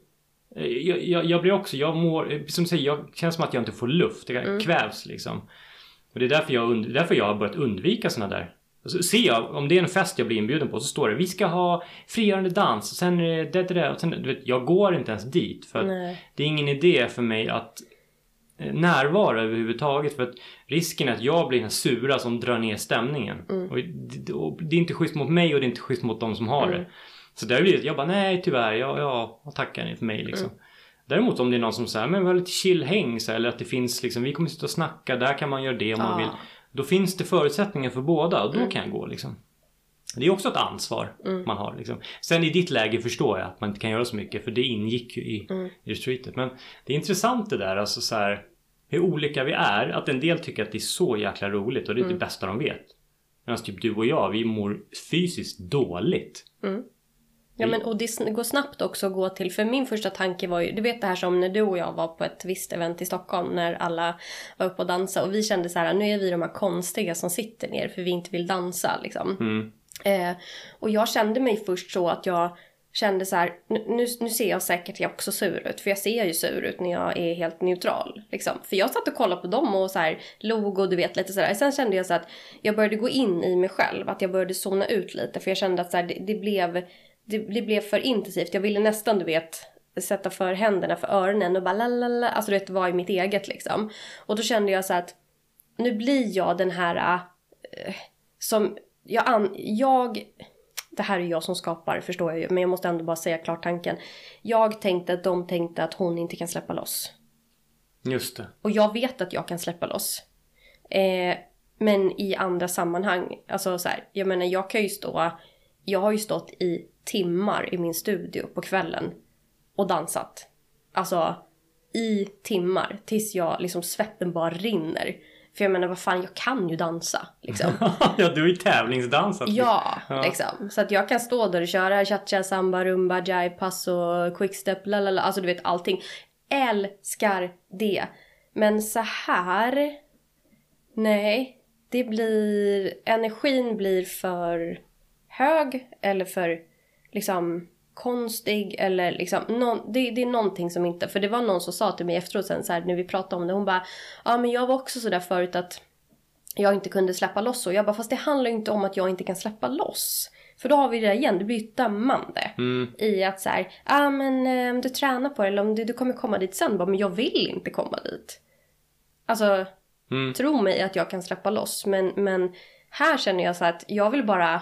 Speaker 1: Eh, Jag, jag, jag blir också, jag mår, eh, som du säger, jag känner som att jag inte får luft. Jag
Speaker 2: Mm.
Speaker 1: kvävs liksom. Och det är därför jag, därför jag har börjat undvika sådana där. Alltså, ser jag, om det är en fest jag blir inbjuden på så står det vi ska ha frigörande dans och sen är det det, det, det och sen, du vet, jag går inte ens dit för det är ingen idé för mig att eh, närvara överhuvudtaget för att risken är att jag blir den sura som drar ner stämningen.
Speaker 2: Mm.
Speaker 1: Och, det, och det är inte schysst mot mig och det är inte schysst mot de som har det. Så där blir det, jag bara nej tyvärr, jag, jag, tackar ni för mig liksom.
Speaker 2: Mm.
Speaker 1: Däremot om det är någon som säger men vi har lite chill häng så eller att det finns liksom, vi kommer sitta och snacka, där kan man göra det om man
Speaker 2: Ja.
Speaker 1: vill. Då finns det förutsättningar för båda och då
Speaker 2: Mm.
Speaker 1: kan jag gå liksom. Det är också ett ansvar man har liksom. Sen i ditt läge förstår jag att man inte kan göra så mycket för det ingick ju i,
Speaker 2: Mm.
Speaker 1: i retreatet. Men det är intressant det där alltså så här, hur olika vi är. Att en del tycker att det är så jäkla roligt och det är
Speaker 2: Mm.
Speaker 1: det bästa de vet. Medan typ du och jag, vi mår fysiskt dåligt.
Speaker 2: Ja men och det går snabbt också att gå till, för min första tanke var ju, du vet det här som när du och jag var på ett visst event i Stockholm när alla var uppe och dansade och vi kände så här, nu är vi de här konstiga som sitter ner för vi inte vill dansa liksom.
Speaker 1: Mm.
Speaker 2: Eh, och jag kände mig först så att jag kände så här, nu, nu nu ser jag säkert jag också sur ut, för jag ser ju sur ut när jag är helt neutral. Liksom. För jag satt och kollade på dem och så här log och du vet lite sådär. Sen kände jag så att jag började gå in i mig själv, att jag började zona ut lite. För jag kände att så här, det, det, blev, det, det blev för intensivt. Jag ville nästan, du vet, sätta för händerna för öronen och bara lalala, alltså du vet, vara i mitt eget liksom. Och då kände jag så att nu blir jag den här eh, som jag, an, jag det här är jag som skapar förstår jag ju men jag måste ändå bara säga klart tanken. Jag tänkte att de tänkte att hon inte kan släppa loss.
Speaker 1: Just det.
Speaker 2: Och jag vet att jag kan släppa loss. Eh, men i andra sammanhang, alltså så här, jag menar jag kan ju stå, jag har ju stått i timmar i min studio på kvällen och dansat. Alltså i timmar tills jag liksom svetten bara rinner. För jag menar vad fan, jag kan ju dansa liksom.
Speaker 1: ja, du har ju tävlingsdansat.
Speaker 2: Ja,
Speaker 1: Ja.
Speaker 2: liksom. Så att jag kan stå där och köra cha-cha, samba, rumba, jive, passo, quickstep, lalala. Alltså du vet allting. Älskar det. Men så här... Nej. Det blir... Energin blir för hög eller för liksom konstig eller liksom någon, det, det är någonting som inte, för det var någon som sa till mig efteråt sen så här, när vi pratade om det, hon bara ja men jag var också sådär förut att jag inte kunde släppa loss och jag bara fast det handlar ju inte om att jag inte kan släppa loss. För då har vi det där igen, det blir ju ett dömande.
Speaker 1: Mm.
Speaker 2: I att så här, ah, men eh, om du tränar på det eller om du, du kommer komma dit sen. Bara, men jag vill inte komma dit. Alltså,
Speaker 1: Mm.
Speaker 2: tro mig att jag kan släppa loss. Men, men här känner jag så att jag vill bara...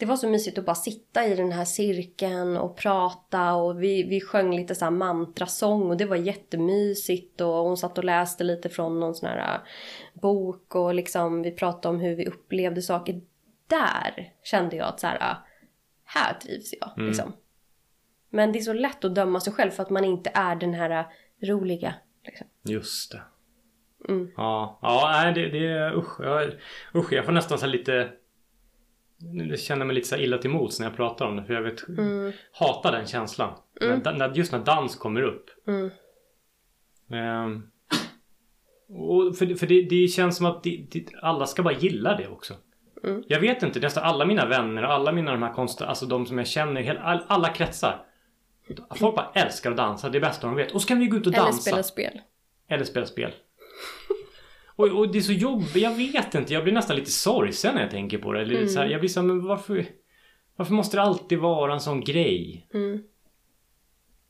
Speaker 2: Det var så mysigt att bara sitta i den här cirkeln och prata och vi, vi sjöng lite så här mantrasång och det var jättemysigt och hon satt och läste lite från någon sån här äh, bok och liksom vi pratade om hur vi upplevde saker. Där kände jag att så här, äh, här trivs jag liksom. Men det är så lätt att döma sig själv för att man inte är den här äh, roliga. Liksom.
Speaker 1: Just det.
Speaker 2: Mm.
Speaker 1: Ja, ja nej, det, det usch, jag, usch, jag får nästan så här lite jag känner mig lite så illa till mots när jag pratar om det för jag vet
Speaker 2: Mm.
Speaker 1: hatar den känslan. När, när, just när dans kommer upp.
Speaker 2: Mm.
Speaker 1: Ehm, och för för det, det känns som att det, det, alla ska bara gilla det också.
Speaker 2: Mm.
Speaker 1: Jag vet inte, nästan alla mina vänner och alla mina de här konst, alltså de som jag känner, hela- all, alla kretsar. Folk bara älskar att dansa, det är det bästa de vet. Och så kan vi gå ut och
Speaker 2: Eller
Speaker 1: dansa.
Speaker 2: spela spel.
Speaker 1: Eller spela spel. Och, och det är så jobbigt, jag vet inte. Jag blir nästan lite sorgsen när jag tänker på det. Eller lite så här, jag blir så här, men varför... Varför måste det alltid vara en sån grej?
Speaker 2: Mm.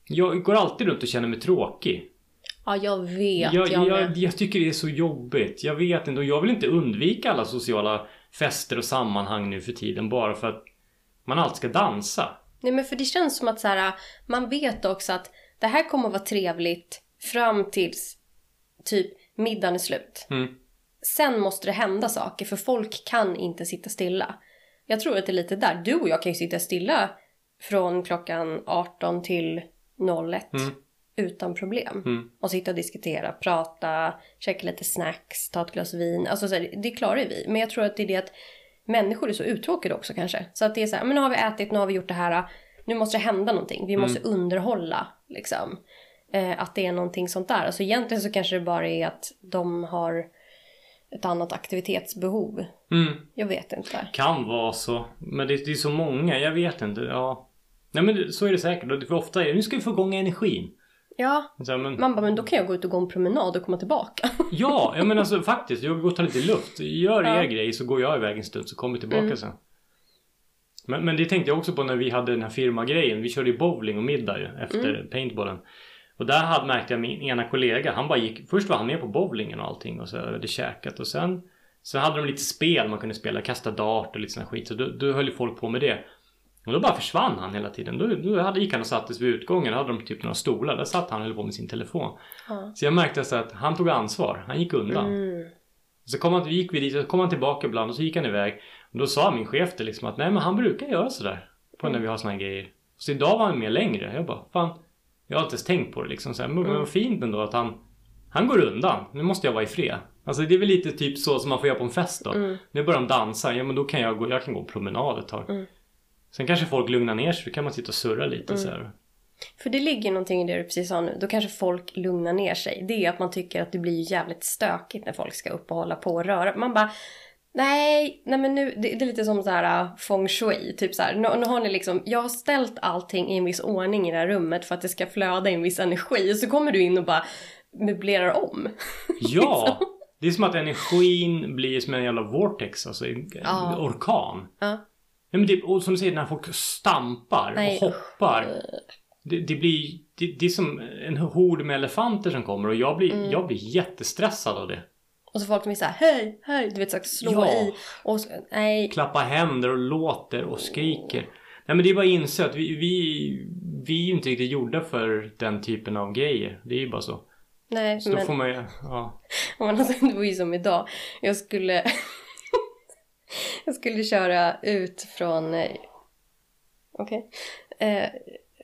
Speaker 1: Jag går alltid runt och känner mig tråkig.
Speaker 2: Ja, jag vet.
Speaker 1: Jag,
Speaker 2: jag,
Speaker 1: jag, jag tycker det är så jobbigt. Jag vet inte och jag vill inte undvika alla sociala fester och sammanhang nu för tiden bara för att man alltid ska dansa.
Speaker 2: Nej, men för det känns som att så här, man vet också att det här kommer att vara trevligt fram tills typ middagen är slut.
Speaker 1: Mm.
Speaker 2: Sen måste det hända saker för folk kan inte sitta stilla. Jag tror att det är lite där. Du och jag kan ju sitta stilla från klockan 18 till 01
Speaker 1: Mm.
Speaker 2: utan problem.
Speaker 1: Mm.
Speaker 2: Och sitta och diskutera, prata, käka lite snacks, ta ett glas vin. Alltså så här, det klarar vi. Men jag tror att det är det att människor är så uttråkade också kanske. Så att det är så här, men nu har vi ätit, nu har vi gjort det här. Nu måste det hända någonting. Vi måste underhålla liksom. Eh, att det är någonting sånt där. Alltså egentligen så kanske det bara är att de har ett annat aktivitetsbehov.
Speaker 1: Mm.
Speaker 2: Jag vet inte.
Speaker 1: Kan vara så. Men det, det är så många, jag vet inte. Ja. Nej men så är det säkert. Och För ofta är det, nu ska vi få igång energin.
Speaker 2: Ja,
Speaker 1: Så men,
Speaker 2: man bara, men då kan jag gå ut och gå en promenad och komma tillbaka.
Speaker 1: Ja, ja men alltså faktiskt. Jag går och tar lite luft. Gör
Speaker 2: Ja.
Speaker 1: er grej så går jag iväg en stund så kommer jag tillbaka sen. Men, men det tänkte jag också på när vi hade den här firmagrejen. Vi körde ju bowling och middag ju efter paintballen. Och där hade, märkte jag min ena kollega. Han bara gick. Först var han med på bowlingen och allting och så hade käkat och sen. Sen hade de lite spel man kunde spela. Kasta dart och lite sån skit. Så då, då höll ju folk på med det. Och då bara försvann han hela tiden. Då, då hade, gick han och satte sig vid utgången. Då hade de typ några stolar. Där satt han och höll på med sin telefon.
Speaker 2: Ja.
Speaker 1: Så jag märkte så att han tog ansvar. Han gick undan.
Speaker 2: Mm.
Speaker 1: Så kom han, gick vi dit så kom han tillbaka ibland och så gick han iväg. Och då sa min chef det liksom att nej men han brukar göra sådär. På när vi har såna här grejer. Så idag var han med längre. Jag bara fan. Jag har inte ens tänkt på det liksom. Så här, men vad fint ändå att han Han går undan. Nu måste jag vara i fred. Alltså det är väl lite typ så som man får göra på en fest då.
Speaker 2: Mm.
Speaker 1: Nu börjar de dansa. Ja men då kan jag gå, jag kan gå en promenad ett tag.
Speaker 2: Mm.
Speaker 1: Sen kanske folk lugnar ner sig. Då kan man sitta och surra lite så här.
Speaker 2: För det ligger någonting i det du precis sa nu. Då kanske folk lugnar ner sig. Det är att man tycker att det blir jävligt stökigt när folk ska upp och hålla på och röra. Man bara Nej, nej men nu, det, det är lite som så här uh, feng shui. Typ så här, nu, nu har ni liksom, jag har ställt allting i en viss ordning i det här rummet för att det ska flöda en viss energi. Och så kommer du in och bara möblerar om.
Speaker 1: Ja! Det är som att energin blir som en jävla vortex, alltså en
Speaker 2: Ja.
Speaker 1: orkan.
Speaker 2: Ja.
Speaker 1: Ja, men det, och som du säger, när folk stampar
Speaker 2: Nej,
Speaker 1: och hoppar. Det, det blir det, det är som en hord med elefanter som kommer och jag blir,
Speaker 2: Mm.
Speaker 1: jag blir jättestressad av det.
Speaker 2: Och så folk som är såhär hej, hej, du vet så slå
Speaker 1: Ja.
Speaker 2: i. Och nej,
Speaker 1: Klappa händer och låter och skriker. Nej men det är bara att inse att vi, vi, vi är ju inte riktigt gjorda för den typen av grejer. Det är ju bara så.
Speaker 2: nej
Speaker 1: Så då
Speaker 2: men.
Speaker 1: får man ju, ja.
Speaker 2: Men alltså, det var ju som idag. Jag skulle... jag skulle köra ut från... eh, Okej. Eh,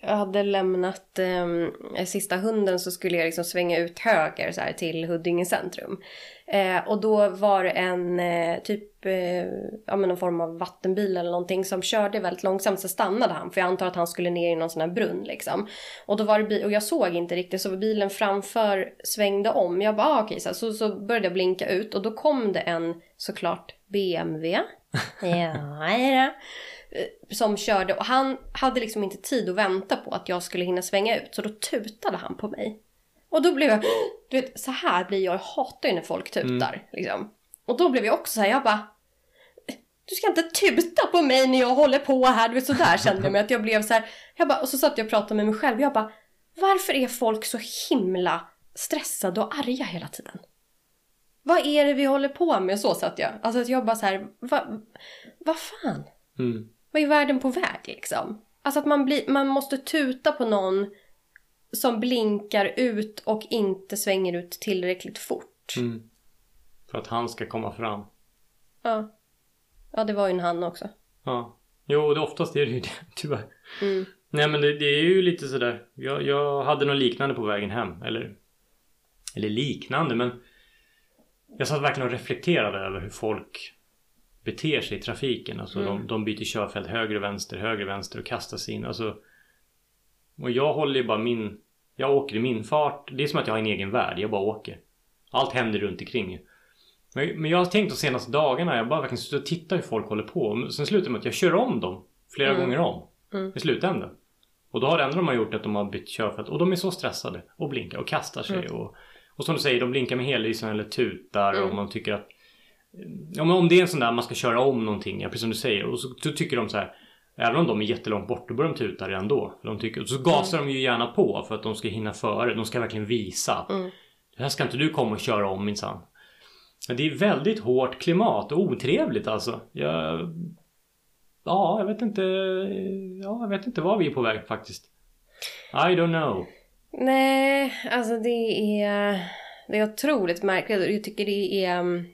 Speaker 2: jag hade lämnat eh, sista hunden så skulle jag liksom svänga ut höger så här, till Huddinge centrum. Eh, och då var det en eh, typ, eh, ja men någon form av vattenbil eller någonting som körde väldigt långsamt så stannade han. För jag antar att han skulle ner i någon sån här brunn liksom. Och då var det och jag såg inte riktigt så bilen framför svängde om. Jag bara ah, okej så, så, så började jag blinka ut och då kom det en såklart BMW. ja, ja. Eh, Som körde och han hade liksom inte tid att vänta på att jag skulle hinna svänga ut så då tutade han på mig. Och då blev jag, du vet så här blir jag, jag hatar ju när folk tutar liksom. Och då blev jag också så här, jag bara du ska inte tuta på mig när jag håller på här. Du vet sådär kände jag mig att jag blev så här. Jag bara, och så satt jag och pratade med mig själv. Jag bara, varför är folk så himla stressade och arga hela tiden? Vad är det vi håller på med? Så satt jag. Alltså att jag bara så här, vad vad fan?
Speaker 1: Mm.
Speaker 2: Vad är världen på väg liksom? Alltså att man, blir, man måste tuta på någon som blinkar ut och inte svänger ut tillräckligt fort.
Speaker 1: Mm. För att han ska komma fram.
Speaker 2: Ja. Ja, det var ju en han också.
Speaker 1: Ja. Jo, det oftast är det ju det, tyvärr.
Speaker 2: Mm.
Speaker 1: Nej men det, det är ju lite sådär. Jag, jag hade något liknande på vägen hem. Eller, eller liknande men. Jag satt verkligen och reflekterade över hur folk beter sig i trafiken. Alltså
Speaker 2: Mm.
Speaker 1: de, de byter körfält höger och vänster, höger och vänster och kastar sig in. Alltså, och jag håller ju bara min... Jag åker i min fart. Det är som att jag har en egen värld. Jag bara åker. Allt händer runt omkring. Men, men jag har tänkt de senaste dagarna. Jag bara verkligen suttit och tittat hur folk håller på. Sen slutar det med att jag kör om dem. Flera
Speaker 2: Mm.
Speaker 1: gånger om.
Speaker 2: Mm.
Speaker 1: I slutändan. Och då har det enda de har gjort att de har bytt körfält. Och de är så stressade. Och blinkar och kastar sig.
Speaker 2: Mm.
Speaker 1: Och, och som du säger, de blinkar med hellysen eller tutar.
Speaker 2: Mm.
Speaker 1: Och man tycker att... Ja, men om det är en sån där man ska köra om någonting. Ja, precis som du säger. Och så, så tycker de så här. Även om de är jättelångt bort, då börjar de tuta redan då. De tycker, och så gasar de ju gärna på för att de ska hinna före. De ska verkligen visa att
Speaker 2: Mm.
Speaker 1: det här ska inte du komma och köra om minsann. Men Det är väldigt hårt klimat och otrevligt alltså. Jag... Ja, jag vet inte. Ja, jag vet inte var vi är på väg faktiskt. I don't know.
Speaker 2: Nej, alltså det är, det är otroligt märkligt. Jag tycker det är, mm,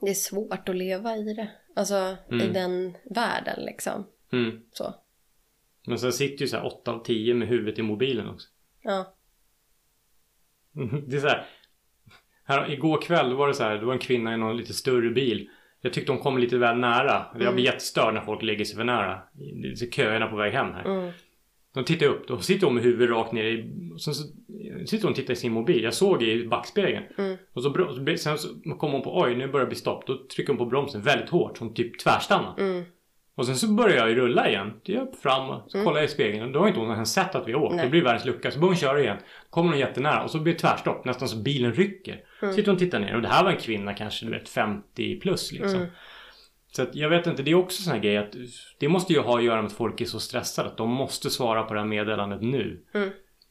Speaker 2: det är svårt att leva i det. Alltså i
Speaker 1: Mm.
Speaker 2: den världen liksom.
Speaker 1: Mm.
Speaker 2: Så.
Speaker 1: Men sen sitter ju så här 8 av 10 med huvudet i mobilen också.
Speaker 2: Ja.
Speaker 1: Det är så här. här igår kväll var det så här. Det var en kvinna i någon lite större bil. Jag tyckte hon kom lite väl nära. Jag blir jättestörd när folk lägger sig för nära. Det är så köerna på väg hem här.
Speaker 2: Mm.
Speaker 1: Då tittar upp. Då sitter hon med huvudet rakt ner i... Sen så sitter hon och tittar i sin mobil. Jag såg i backspegeln.
Speaker 2: Mm.
Speaker 1: Och så, så sen så kommer hon på oj nu börjar det bli stopp. Då trycker hon på bromsen väldigt hårt. Som typ tvärstannar.
Speaker 2: Mm.
Speaker 1: Och sen så börjar jag ju rulla igen. Jag fram och så kollar jag i spegeln. Då har inte hon ens sett att vi åkt.
Speaker 2: Nej.
Speaker 1: Det blir världens lucka. Så börjar hon köra igen. Kommer hon jättenära och så blir det tvärstopp. Nästan så bilen rycker.
Speaker 2: Mm.
Speaker 1: Sitter hon och tittar ner. Och det här var en kvinna kanske du vet 50 plus liksom.
Speaker 2: Mm.
Speaker 1: Så att jag vet inte, det är också sån här grej att det måste ju ha att göra med att folk är så stressade att de måste svara på det här meddelandet nu.
Speaker 2: Mm.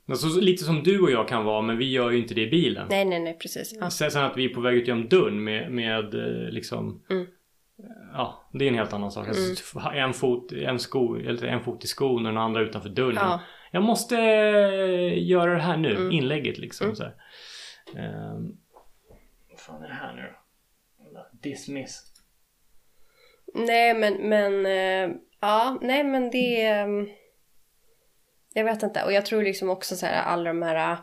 Speaker 1: Alltså lite som du och jag kan vara men vi gör ju inte det i bilen.
Speaker 2: Nej, nej, nej, precis. Ja.
Speaker 1: Sen sen att vi är på väg ut genom dörren med, med eh, liksom
Speaker 2: Mm.
Speaker 1: Ja, det är en helt annan sak. Alltså, en, fot, en, sko, eller en fot i skon och den andra utanför dörren.
Speaker 2: Ja.
Speaker 1: Jag måste eh, göra det här nu.
Speaker 2: Mm.
Speaker 1: Inlägget liksom. Så här. Ehm, vad fan är det här nu då? Dismiss.
Speaker 2: Nej men, men eh, ja, nej men det ehm, Jag vet inte och jag tror liksom också så här alla de här eh,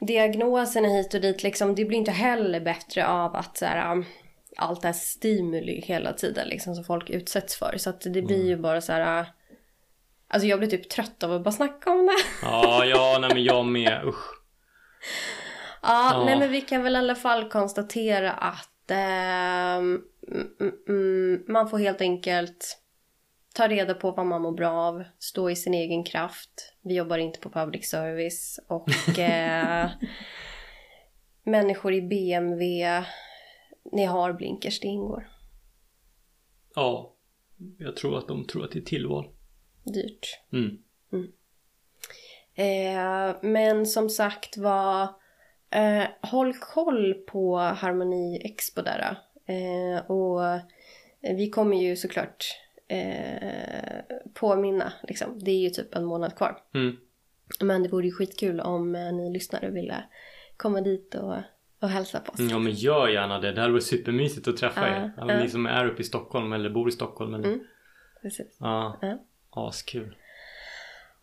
Speaker 2: diagnoserna hit och dit liksom det blir inte heller bättre av att så här um, allt det här stimuli hela tiden liksom som folk utsätts för så att det blir ju bara så här uh, Alltså jag blir typ trött av att bara snacka om det.
Speaker 1: Ja, ja, nej men jag med. Usch.
Speaker 2: Ja,
Speaker 1: Ja.
Speaker 2: nej men vi kan väl i alla fall konstatera att mm, mm, mm, man får helt enkelt ta reda på vad man mår bra av, stå i sin egen kraft. Vi jobbar inte på public service och eh, människor i BMW, ni har blinkers, det ingår.
Speaker 1: Ja. Jag tror att de tror att det är tillval.
Speaker 2: Dyrt.
Speaker 1: Mm.
Speaker 2: Eh, men som sagt var, eh, håll koll på Harmoni Expo där. Eh, och vi kommer ju såklart eh, påminna, liksom. Det är ju typ en månad kvar.
Speaker 1: Mm.
Speaker 2: Men det vore ju skitkul om eh, ni lyssnare ville komma dit och, och hälsa på oss.
Speaker 1: Ja men gör gärna det. Det här var supermysigt att träffa er. Ja,
Speaker 2: ja.
Speaker 1: Ni som är uppe i Stockholm eller bor i Stockholm. Eller...
Speaker 2: Mm. Precis. Ja.
Speaker 1: Askul.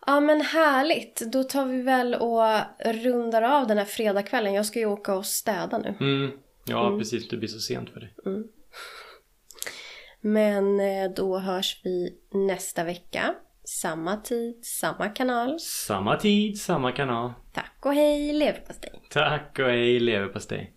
Speaker 2: Ja men härligt, då tar vi väl och rundar av den här fredagskvällen. Jag ska ju åka och städa nu.
Speaker 1: Mm. Ja precis, det blir så sent för dig.
Speaker 2: Men eh, då hörs vi nästa vecka. Samma tid, samma kanal.
Speaker 1: Samma tid, samma kanal.
Speaker 2: Tack och hej leverpastej!
Speaker 1: Tack och hej leverpastej.